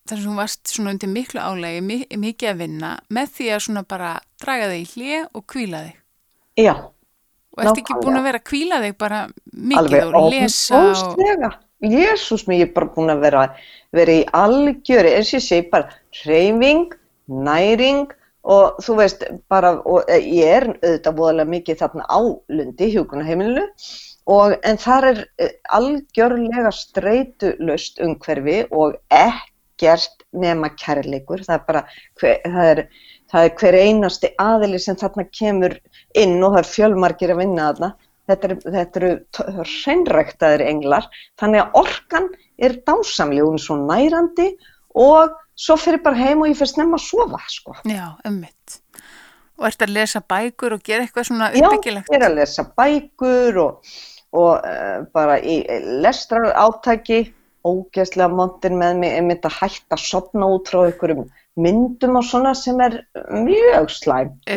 þar sem þú varst svona undir miklu álægi, mikið að vinna með því að svona bara draga þig í hlið og kvíla þig. Já. Og ert ekki búin að vera að kvíla þig bara mikið Alveg, og lesa og... Jésús mig, ég er bara búin að vera, vera í algjöri, eins og ég segi bara hreyfing, næring og þú veist bara, og eh, ég er auðvitað búinlega mikið þarna á lundi, hjókunaheimilinu en þar er eh, algjörlega streytulust umhverfi og ekkert nema kærleikur, það er bara, hver, það er, það er hver einasti aðili sem þarna kemur inn og það er fjölmarkir að vinna þarna, þetta, er, eru hreinræktaðir englar, þannig að orkan er dásamlega, hún er svo nærandi og svo fyrir bara heim og ég fyrir snemma að sofa, sko. Já, ummitt. Og ert að lesa bækur og gera eitthvað svona uppbyggilegt? Já, ég er að lesa bækur og, og uh, bara í lestrar átæki ógeðslega montin með mig einmitt að hætta að sopna út frá einhverjum myndum og svona sem er mjög slæmt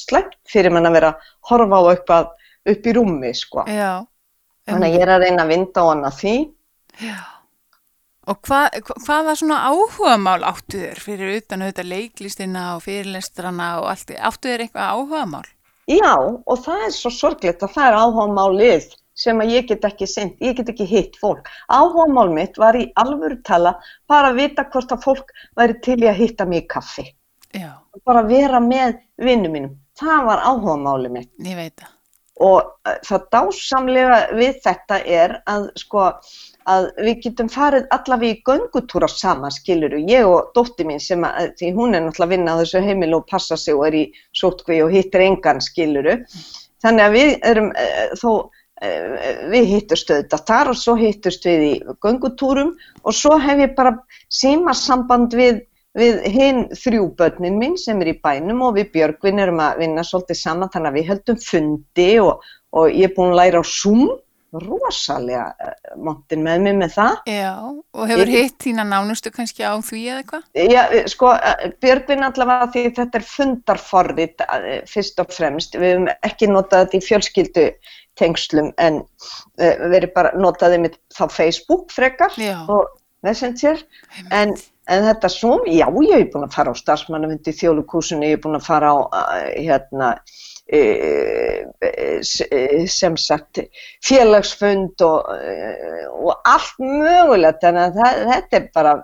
slæmt fyrir mann að vera að horfa á eitthvað upp í rúmi sko Já, þannig að ég er að reyna að vinda á hana því Já Og hvað, hvaða svona áhuga mál áttu þér fyrir utan auðvitað leiklistina og fyrirlestrana og allt, áttu þér eitthvað áhuga mál? Já, og það er svo sorgleitt að það er áhuga málið sem að ég get ekki sendt, ég get ekki hitt fólk. Áhugamál mitt var í alvöru tala bara að vita hvort að fólk væri til í að hitta mig í kaffi. Já. Bara vera með vinnu mínum. Það var áhugamáli mitt. Ég veit það. Og það dásamlega við þetta er að sko að við getum farið allavega í göngutúra saman, skiluru, ég og dótti mín sem að, því hún er náttúrulega að vinna á þessu heimil og passa sig og er í sótkvi og hittir engan, skiluru. Þannig að við erum þó við hittust auðvitað þar og svo hittust við í göngutúrum og svo hef ég bara símasamband við, við hinn þrjú börnin mín sem er í bænum og við Björgvin erum að vinna svolítið saman þannig að við höldum fundi og, og ég er búin að læra á Zoom rosalega uh, montin með mig með það. Já, og hefur hitt þína nánustu kannski á því eða eitthvað? Já, sko, Björgvin allavega því þetta er fundarforrið fyrst og fremst, við hefum ekki notað þetta í fjölskyldu tengslum en uh, verið bara notaði með þá Facebook frekar já. og Messenger en, en þetta Zoom, já ég hef búin að fara á starfsmannafundi þjóðlugkúsinu, ég hef búin að fara á hérna sem sagt félagsfund og, og allt mögulegt að það, þetta er bara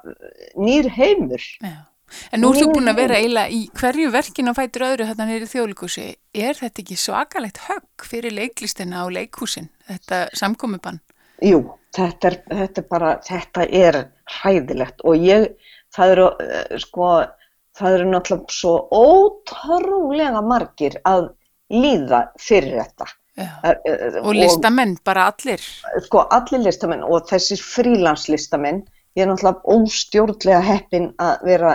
nýr heimur Já. En nú ertu búin að vera eiginlega í hverju verkinu að fætur öðru þetta neyri þjóðlíkusi. Er þetta ekki svakalegt högg fyrir leiklistina og leikhúsin, þetta samkomiðbann? Jú, þetta er, þetta er bara, þetta er hræðilegt og ég, það eru, eh, sko, það eru náttúrulega svo ótrúlega margir að líða fyrir þetta. Já, eh, eh, og listamenn, bara allir? Sko, allir listamenn og þessir frílanslistamenn ég er náttúrulega óstjórnlega heppin að vera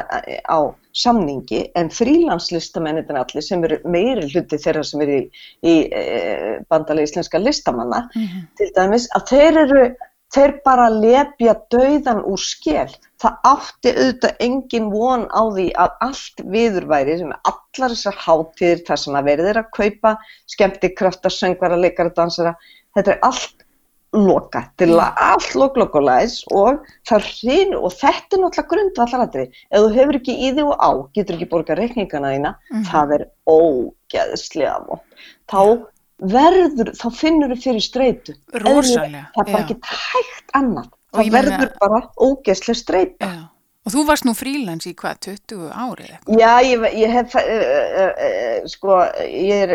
á samningi en frílanslistamennin allir sem eru meiri hluti þeirra sem eru í, í bandali íslenska listamanna mm -hmm. til dæmis að þeir eru þeir bara lepja dauðan úr skell það átti auðvitað engin von á því að allt viðurværi sem er allar þessar hátíðir þar sem að verður að kaupa skemmti krafta, söngvara, leikara, dansara þetta er allt loka til að mm. allt loklokulæs og það hrýn og þetta er náttúrulega grundvallaratri ef þú hefur ekki í því og á getur ekki borga reikningana þína mm -hmm. það er ógeðslega þá verður þá finnur þau fyrir streitu. Rósalega, það er bara ekki hægt annað. Það verður bara ógeðslega streita. Já. Og þú varst nú frílands í hvað, 20 árið eitthvað? Já, ég, ég hef, uh, uh, uh, sko, ég er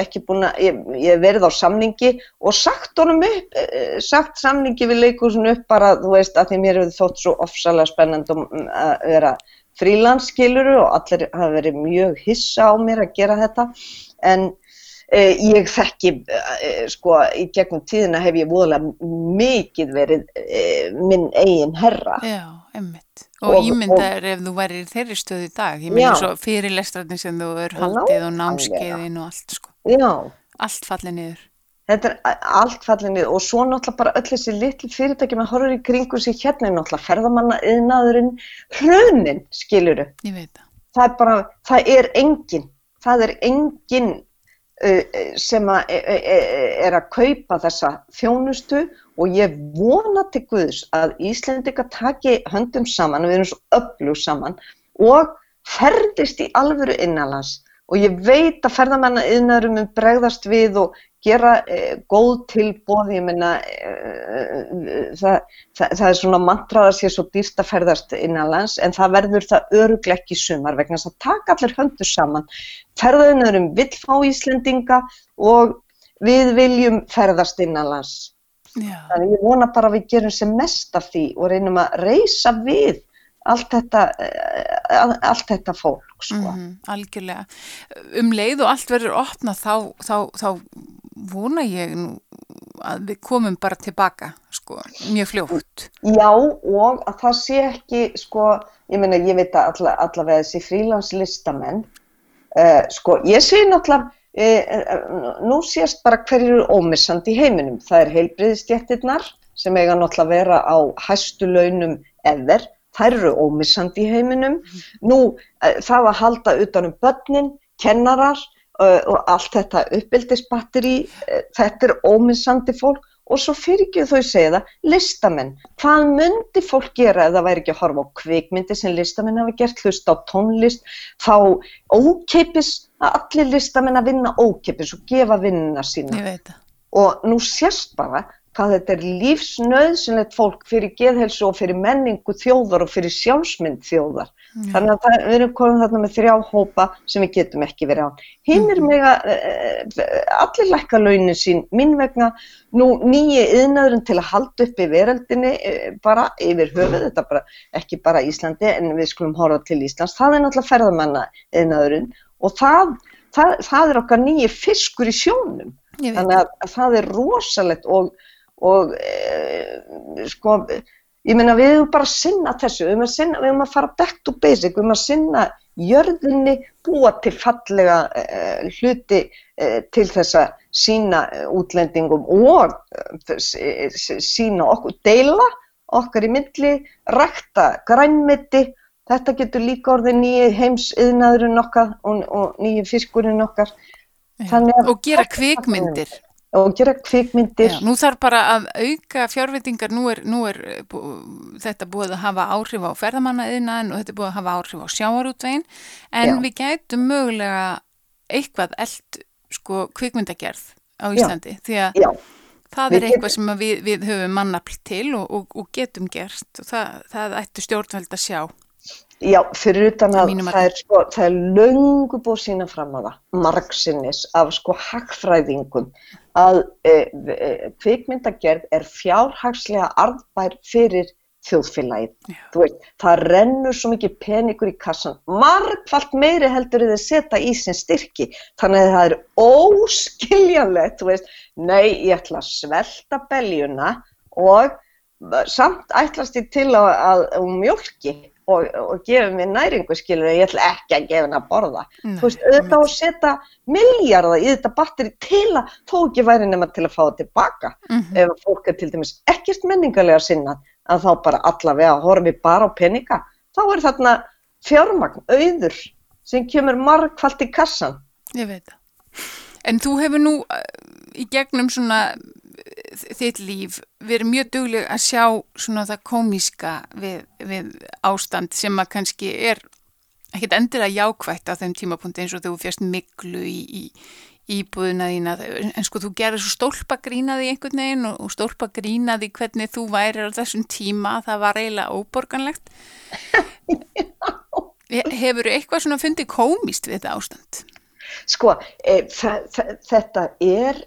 ekki búin að, ég, ég verið á samningi og sagt honum upp, sagt samningi við leikursinu upp bara, þú veist, að því mér hefur þótt svo ofsalega spennand um að vera frílandsskiluru og allir hafa verið mjög hissa á mér að gera þetta, en ég þekki, eh, sko, í gegnum tíðina hef ég voðalega mikið verið eh, minn eigin herra. Já, einmitt. Og, og ímyndaður ef þú væri í þeirri stöðu í dag, ég meina svo fyrirlestrarnir sem þú er haldið og námskeiðin og allt sko. Já. Allt fallið niður. Þetta er allt fallið niður og svo náttúrulega bara öll þessi litli fyrirtæki með horfur í kringu sig hérna er náttúrulega ferðamanna yðnaðurinn hrunin, skiluru. Ég veit það. Það er bara, það er enginn, það er enginn sem að, e, e, e, er að kaupa þessa þjónustu og ég vona til Guðs að Íslendika taki höndum saman, við erum svo öflug saman og ferðist í alvöru innanlands og ég veit að ferðamanna yðnaðurum um bregðast við og gera eh, góð tilbóð, ég menna eh, það, það, það er svona mantrað að sé svo dýrst að ferðast innanlands en það verður það örugleik í sumar vegna þess að taka allir höndur saman. Ferðaðunarum vil fá Íslendinga og við viljum ferðast innanlands. Já. Þannig ég vona bara að við gerum sem mest af því og reynum að reysa við allt þetta, eh, allt þetta fólk. Sko. Mm -hmm, algjörlega. Um leið og allt verður opnað þá, þá, þá vona ég nú að við komum bara tilbaka, sko, mjög fljótt. Já og að það sé ekki, sko, ég meina ég veit að alla, allavega þessi frílanslistamenn, uh, sko, ég sé náttúrulega, uh, nú sést bara hverju eru ómissandi í heiminum. Það er heilbriðistjættirnar sem eiga náttúrulega að vera á hæstu launum eðver, þær eru ómissandi í heiminum. Nú það að halda utanum börnin, kennarar uh, og allt þetta uppbyldisbatteri, uh, þetta er ómissandi fólk og svo fyrir ekki þau segja það, listamenn. Hvað myndi fólk gera ef það væri ekki að horfa á kvikmyndi sem listamenn hafi gert, hlusta á tónlist, fá ókeipis, að allir listamenn að vinna ókeipis og gefa vinnina sína. Ég veit það. Og nú sést bara hvað þetta er lífsnöðsynlegt fólk fyrir geðhelsu og fyrir menningu þjóðar og fyrir sjálfsmynd þjóðar. Mm. Þannig að það, við erum komið þarna með þrjá hópa sem við getum ekki verið á. Hinn er að allir lækka launin sín, mín vegna nú nýji yðnaðurinn til að halda upp í veröldinni bara yfir höfuð, þetta bara, ekki bara Íslandi en við skulum horfa til Íslands, það er náttúrulega ferðamanna yðnaðurinn og það, það, það er okkar nýji fiskur í sjónum. Þannig að það er rosalegt og og e, sko, ég meina við höfum bara að sinna þessu, við höfum að, sinna, við höfum að fara back to basic, við höfum að sinna jörðinni, búa til fallega e, hluti e, til þess að sína útlendingum og sína okkur, deila okkar í myndli, rækta grænmiti, þetta getur líka orðið nýju heimsiðnaðurinn okkar og, og nýju fiskurinn okkar. Og gera kvikmyndir og gera kvikmyndir. Já, nú þarf bara að auka fjárvitingar, nú er, nú er bú, þetta búið að hafa áhrif á ferðamannaðinaðin og þetta er búið að hafa áhrif á sjáarútvegin, en Já. við gætum mögulega eitthvað eld sko kvikmyndagerð á Íslandi, Já. því að það er eitthvað sem við, við höfum mannafl til og, og, og getum gert og það, það ættu stjórnveld að sjá. Já, fyrir utan að það er, sko, það er löngu búið sína fram á það, margsinnis af sko hagfræðingum að e, e, kvikmyndagerð er fjárhagslega arðbær fyrir þjóðfélagið. Veist, það rennur svo mikið peningur í kassan, margfalt meiri heldur þið setja í sin styrki, þannig að það er óskiljanlegt, veist, nei ég ætla að svelta beljuna og samt ætlast ég til að, að, að mjölki og, og gefa mér næringu skilur ég ætla ekki að gefa henn að borða. Nei, þú veist, auðvitað að setja miljardar í þetta batteri til að þó ekki væri nema til að fá það tilbaka. Mm -hmm. ef fólk er til dæmis ekkert menningarlega sinna að þá bara allavega horfum við bara á peninga þá er þarna fjármagn, auður sem kemur margfald í kassan Ég veit það. En þú hefur nú eh, í gegnum svona þitt líf. Verið mjög dugleg að sjá svona það komíska við, við ástand sem að kannski er ekkert endilega jákvægt á þeim tímapunkti eins og þú fjast miklu í, í íbúðuna þína, en sko þú gerir svo stólpagrínaði einhvern veginn og, stólpagrínaði hvernig þú væri á þessum tíma, það var eiginlega óborganlegt. Hefur eitthvað svona fundið komist við þetta ástand? Sko, e, þetta er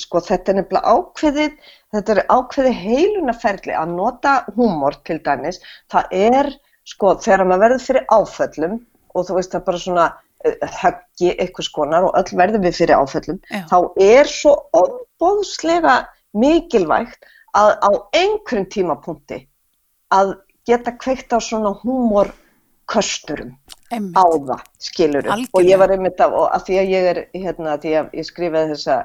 sko þetta er nefnilega ákveðið, þetta er ákveðið heilunaferli að nota húmor til dæmis, það er sko þegar maður verður fyrir áföllum og þú veist það er bara svona uh, höggi eitthvað skonar og öll verður við fyrir áföllum, Já. þá er svo óbóðslega mikilvægt að á einhverjum tímapunkti að geta kveikt á svona húmorkösturum Einmitt. á það, skilur og ég var einmitt af, og að því að ég er hérna, því að ég skrifaði þessa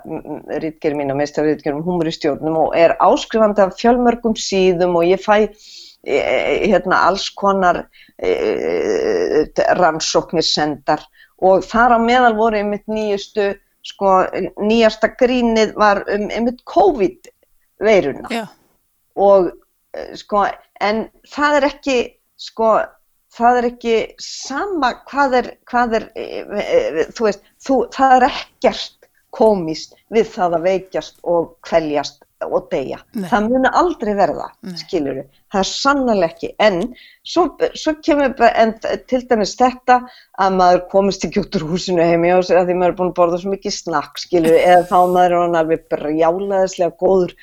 rítgerð mín að meistar rítgerð um húmur í stjórnum og er áskrifandi af fjölmörgum síðum og ég fæ e, hérna alls konar e, rannsóknir sendar. Og þar á meðal voru einmitt nýjustu sko, nýjasta grínið var um einmitt COVID-veiruna. Já, og eh, sko, en það er ekki sko, það er ekki sama hvað er, hvað er e, e, þú veist, þú, það er ekkert komist við það að veikjast og kveljast og deyja. Nei. Það muni aldrei verða, við. Það er sannlega ekki, en svo, svo kemur en til dæmis þetta að maður komist ekki út úr húsinu heimi á sig að því maður er búin að borða svo mikið snakk, skilur við, eða þá maður er hann alveg brjálaðislega góður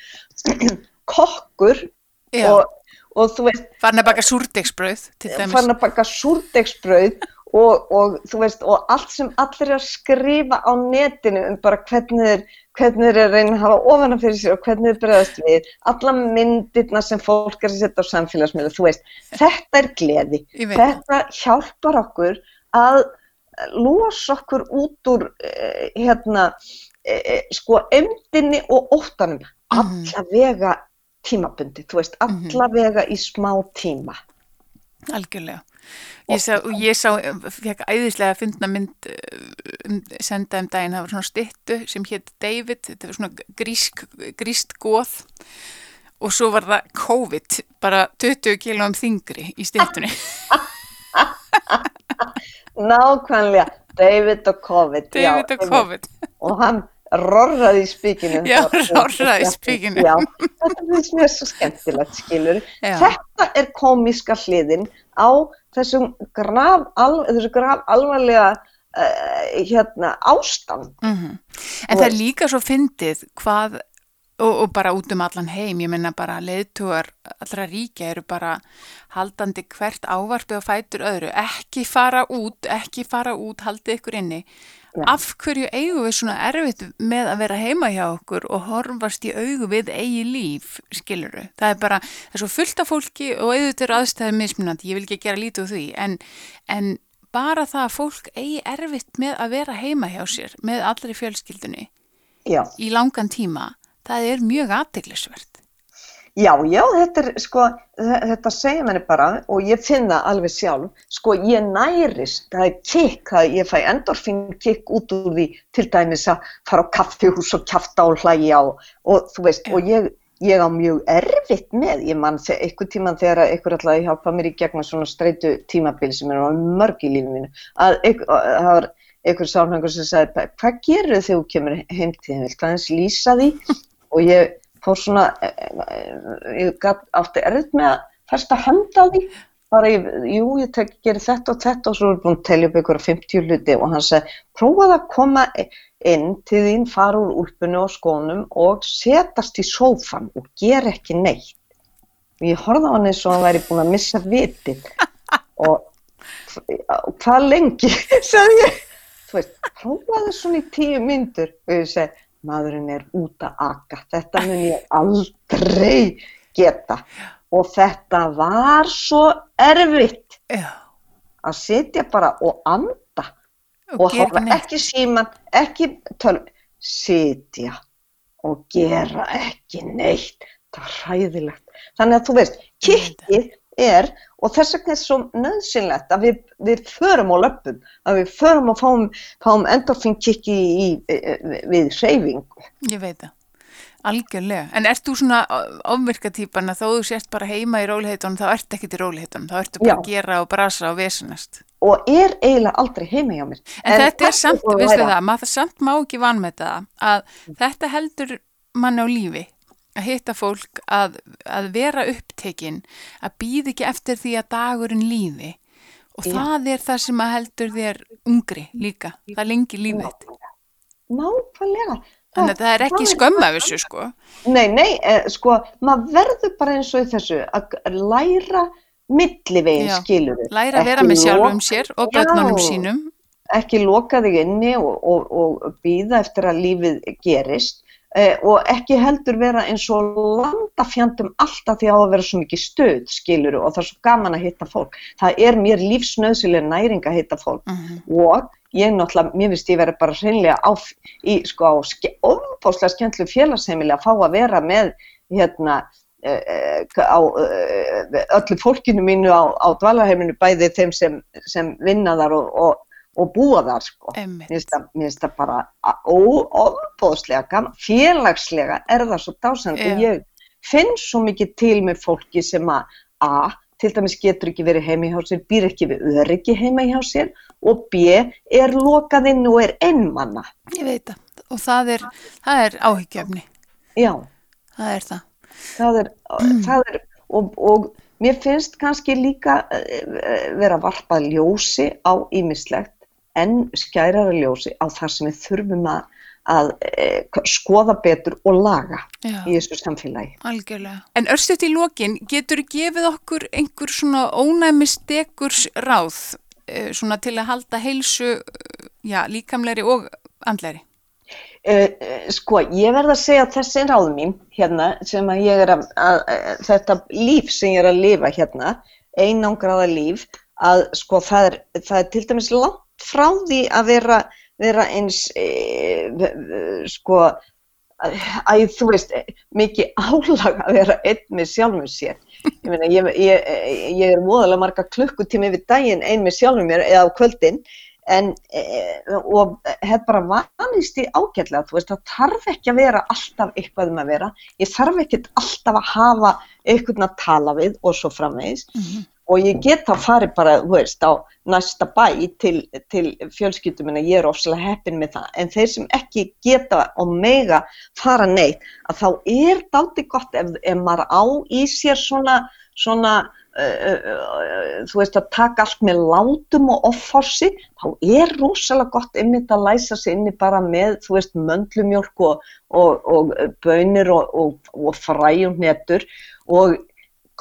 kokkur já. og, og þú veist, farin að baka dæmis. fann að baka súrdegsbrauð og, og þú veist, og allt sem allir er að skrifa á netinu um bara hvernig þeir, hvernig þeir reyna að hafa ofana fyrir sér og hvernig þeir bregðast við, alla myndirna sem fólk er að setja á samfélagsmiðla, þú veist, þetta er gleði, þetta hjálpar okkur að losa okkur út úr eh, hérna, eh, sko, emdinni og óttanum, Mhm. allavega tímabundi, þú veist, allavega í smá tíma. Algjörlega. Ég sá, og ég sá, fekk æðislega að fyndna mynd um, senda um daginn, það var svona styttu sem hétt David, þetta var svona grísk, gríst góð og svo var það COVID, bara 20 kilóum þingri í styttunni. Nákvæmlega, David og COVID. já, David og einmitt. COVID. Og hann rorraði í spíkinu. Já, rorraði í spíkinu. Já, þetta finnst mér svo skemmtilegt, skilur. Já. Þetta er komíska hliðin á þessum graf, al, þessu graf alvarlega uh, hérna, ástand. Mm En það er líka svo fyndið hvað, og, og bara út um allan heim, ég menna bara leiðtúar allra ríkja eru bara haldandi hvert ávarpi og fætur öðru, ekki fara út, ekki fara út, haldið ykkur inni. Af hverju eigum við svona erfitt með að vera heima hjá okkur og horfast í augu við eigi líf, skiluru? Það er bara, það er svo fullt af fólki og auðvitað eru aðstæðið mismunandi, ég vil ekki gera lítið úr því, en, en bara það að fólk eigi erfitt með að vera heima hjá sér með allri fjölskyldunni Já. í langan tíma, það er mjög aðteglisvert. Já, já, þetta er, sko, þe- þetta segir manni bara og ég finna alveg sjálf, sko, ég nærist, það er kikk, það ég fæ endorfin kikk út úr því til dæmis að fara á kaffihús og kjafta og hlæja og, og þú veist, og ég, ég á mjög erfitt með, ég mann eitthvað tíman þegar einhver að hjálpa mér í gegnum svona streitu tímabil sem er mörg í lífinu mínu, að einhver- að það var einhver sálhengur sem sagði, hvað gerir þegar þú kemur heim til þín, viltu aðeins lýsa því? og ég fór svona, eh, eh, ég gat, átti erfitt með að festa hönd á því, bara ég, jú, ég tek, gerir þetta og þetta og svo er búin að telja upp einhverja 50 hluti og hann segi, prófaði að koma inn til þín, fara úr úlpunni og skónum og setast í sófan og gera ekki neitt. Og ég horfði á hann eins og hann væri búin að missa vitið. Og, og hvað lengi, sagði ég, þú veist, prófaði svona í tíu myndur og ég segi, maðurinn er út að aka, þetta mun ég aldrei geta. Og þetta var svo erfitt Já, að sitja bara og anda og, og hafa neitt. ekki síman, ekki tölv, sitja og gera ekki neitt, það er hræðilegt. Þannig að þú veist, kikkið er, og þess vegna er svo nöðsynlegt að við, við förum á löpum, að við förum og fáum, fáum endorfin kikki í, í, við hreyfingu. Ég veit það. Algjörlega. En ert þú svona ofvirkatýpan að þó þú sért bara heima í róliheitunum, þá ert ekki til róliheitunum, þá ertu bara Já. að gera og brasa og vesenast. Og er eiginlega aldrei heima hjá mér. En, þetta er samt, læra. það, maður samt má ekki vann með það, að þetta heldur mann á lífi, að hitta fólk, að, að vera upptekinn, að býð ekki eftir því að dagurinn lífi. Og Já. það er það sem að heldur þér ungri líka, það lengi lífið. Nákvæmlega. Þannig að það er ekki skömm af þessu, sko. Nei, nei, eh, sko, maður verður bara eins og þessu að læra millivegin Já, skilur Læra að vera með sjálfum sér og börnunum sínum. Ekki loka þig inni og, og, og býða eftir að lífið gerist, og ekki heldur vera eins og landafjandum alltaf því að það vera svo mikið stöð, skiluru, og það er svo gaman að hitta fólk. Það er mér lífsnöðsileg næring að hitta fólk Mm -hmm. og ég náttúrulega, mér finnst ég verið bara hreinlega á, í, sko, á ofbáslega skemmtlu félagsheimili að fá að vera með, hérna, uh, á uh, öllu fólkinu mínu á, á dvalarheiminu, bæði þeim sem, sem vinna þar og, og, og búa sko. Það- mér finnst það bara óofbóðslega gaman, félagslega er það svo dásand og Já. ég finn svo mikið til með fólki sem að A, til dæmis getur ekki verið heima hjá sér, býr ekki við öryggi heima hjá sér og B, er lokað inn og er einmanna. Ég veit það. Og það er, það er áhyggjefni. Já, Það er það. það er, það er og, og mér finnst kannski líka uh, vera varpað ljósi á ímislegt en skærara ljósi á það sem við þurfum að, að uh, skoða betur og laga Já. í þessu samfélagi. Algjörlega. En örstuðt í lokin, getur gefið okkur einhver svona ónæmi stekurs ráð eh, svona til að halda heilsu eh, já, líkamlegri og andlegri? Uh, uh, sko, ég verð að segja að þessi ráð mín hérna sem að ég er að, að, að þetta líf sem ég er að lifa hérna, einangraða líf, að sko það er, það er til dæmis langt frá því að vera, vera eins e, sko að þú veist, mikið álag að vera einn með sjálfum sér. Ég meina, ég, ég, ég er móðalega marga klukkutími við daginn einn með sjálfum mér eða á kvöldin en e, og hef bara vanist í ágætlega, þú veist, það þarf ekki að vera alltaf eitthvað um að vera, ég þarf ekki alltaf að hafa eitthvað að tala við og svo framvegis Mhm. Og ég get að fari bara, þú veist, á næsta bæ til, til fjölskyldum en ég er ofslega heppin með það, en þeir sem ekki geta og mega fara neitt, að þá er daldi gott ef, ef maður á í sér svona, svona uh, uh, þú veist, að taka allt með látum og offorsi, þá er rosalega gott einmitt að læsa sig inni bara með, þú veist, möndlumjólk og, og, og bönir og, og fræjum netur og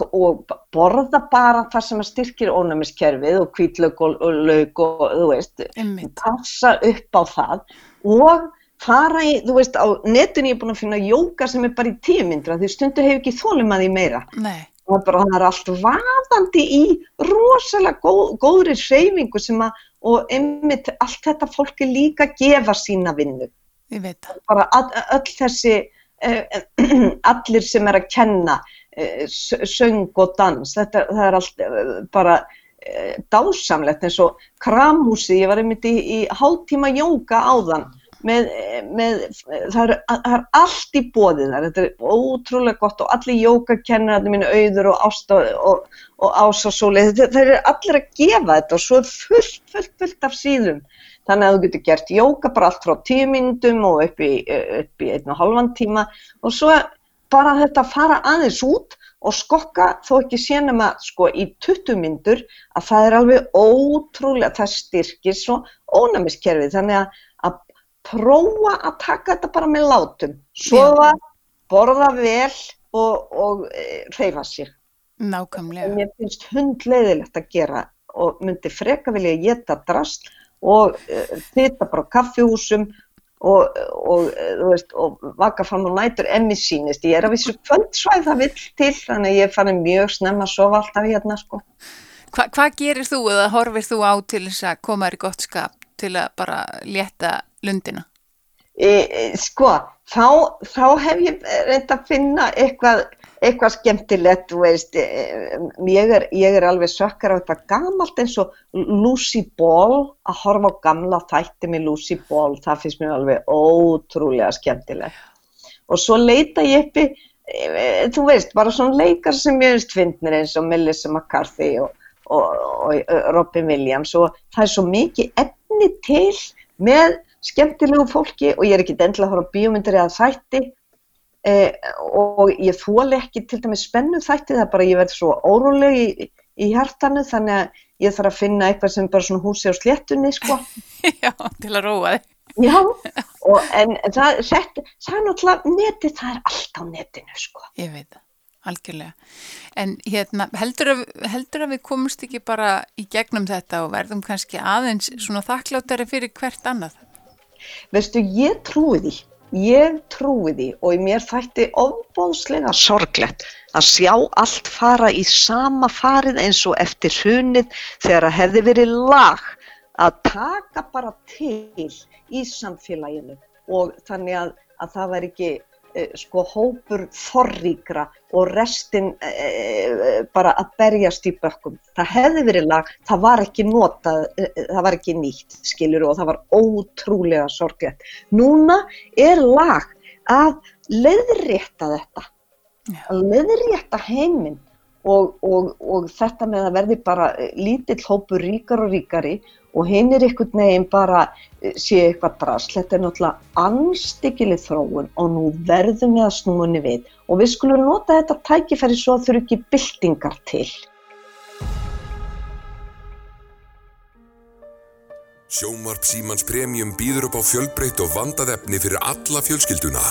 og borða bara það sem styrkir ónæmiskerfið og hvítlaug og, og laug og þú veist, Einmitt. passa upp á það og fara í, þú veist, á netinu ég er búin að finna jóka sem er bara í tímyndra því stundu hefur ekki þólum að því meira. Nei, og bara hann er allt vaðandi í rosalega góð, góðri hreyfingu sem að, og einmitt allt þetta fólki líka gefa sína vinnu. Bara all, öll þessi uh, allir sem er að kenna söng og dans. Þetta er allt uh, bara uh, dásamlegt eins og kramhúsi, ég var einmitt í, í hálftíma jóka áðan með, með það, er, það er allt í bóðið þar, þetta er ótrúlega gott og allir jókakennararnir mínu auður og ásta og, og ásasóli, það er allir að gefa þetta og svo er fullt, fullt, fullt af síðum. Þannig að þú getur gert jóka bara allt frá tíu mínútum og upp í, upp í einn og halvan tíma. Og svo bara þetta að fara aðeins út og skokka þó ekki sénum að sko í 20 mínútur að það er alveg ótrúlega, það styrkir svo ónæmiskerfið. Þannig að, að prófa að taka þetta bara með látum, sofa, borða vel og, og e, reyfa sér. Nákvæmlega. Mér finnst hundleiðilegt að gera og myndi freka vilja geta drast og uh, þita bara á kaffihúsum og, og, þú veist, og vaka fram á nætur en mér sýnist. Ég er að vissu kvöldsvæð það vill til, þannig að ég er farin mjög snemma að sofa alltaf hérna sko. Hva, hvað gerir þú eða horfir þú á til þess að koma þér í gott skap til að bara létta lundina? E, e, sko, þá, þá hef ég reynd að finna eitthvað, eitthvað skemmtilegt, veist, e, ég er, ég er alveg sökkar á eitthvað gamalt eins og Lucy Ball, að horfa á gamla þætti með Lucy Ball, það finnst mér alveg ótrúlega skemmtilegt. Og svo leita ég uppi, e, þú veist, bara svona leikar sem ég veist finnir eins og Melissa McCarthy og, og, og Robin Williams og það er svo mikið efni til með skemmtilegu fólki og ég er ekki endilega að horfa bíómyndir eða þætti eh, og ég þóli ekki til dæmis spennu þætti það bara ég verð svo óróleg í, í hjartanu þannig að ég þarf að finna eitthvað sem bara svona húsi á sléttunni sko. Já, til að róa þig. Já, og, en það, það, það er náttúrulega netið, það er allt á netinu sko. Ég veit það, algjörlega. En hérna, heldur að, heldur að við komumst ekki bara í gegnum þetta og verðum kannski aðeins svona þakklátari fyrir hvert annað? Veistu, ég trúi því. Ég trúi því og mér þætti ofbóðslega sorglegt að sjá allt fara í sama farið eins og eftir hrunið þegar að hefði verið lag að taka bara til í samfélaginu. Og þannig að, að það var ekki sko hópur forríkra og restin e, bara að berjast í bökkum. Það hefði verið lag, það var ekki notað, e, það var ekki nýtt skilur og það var ótrúlega sorglegt. Núna er lag að leiðrétta þetta, að leiðrétta heiminn og, og, og þetta með að verði bara lítill hópur ríkar og ríkari og hinn er einhvern veginn bara eh, sé eitthvað drast, þetta er náttúrulega anstíkileg þróun og nú verðum við að snúinni við og við skulum nota þetta tækifæri svo að þurfi ekki byltingar til. Sjómarp Símans Premium býður upp á fjölbreytt og vandað efni fyrir alla fjölskylduna.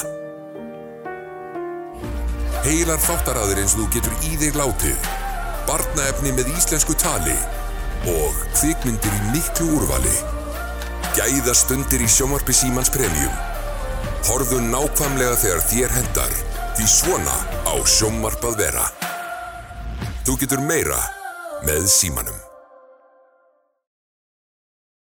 Heilar þáttaraður eins og þú getur í þig látið, barnaefni með íslensku tali og kvikmyndir í miklu úrvali. Gæða stundir í Sjómarpi Símans Premium. Horðu nákvæmlega þegar þér hendar, því svona á Sjómarp að vera. Þú getur meira með Símanum.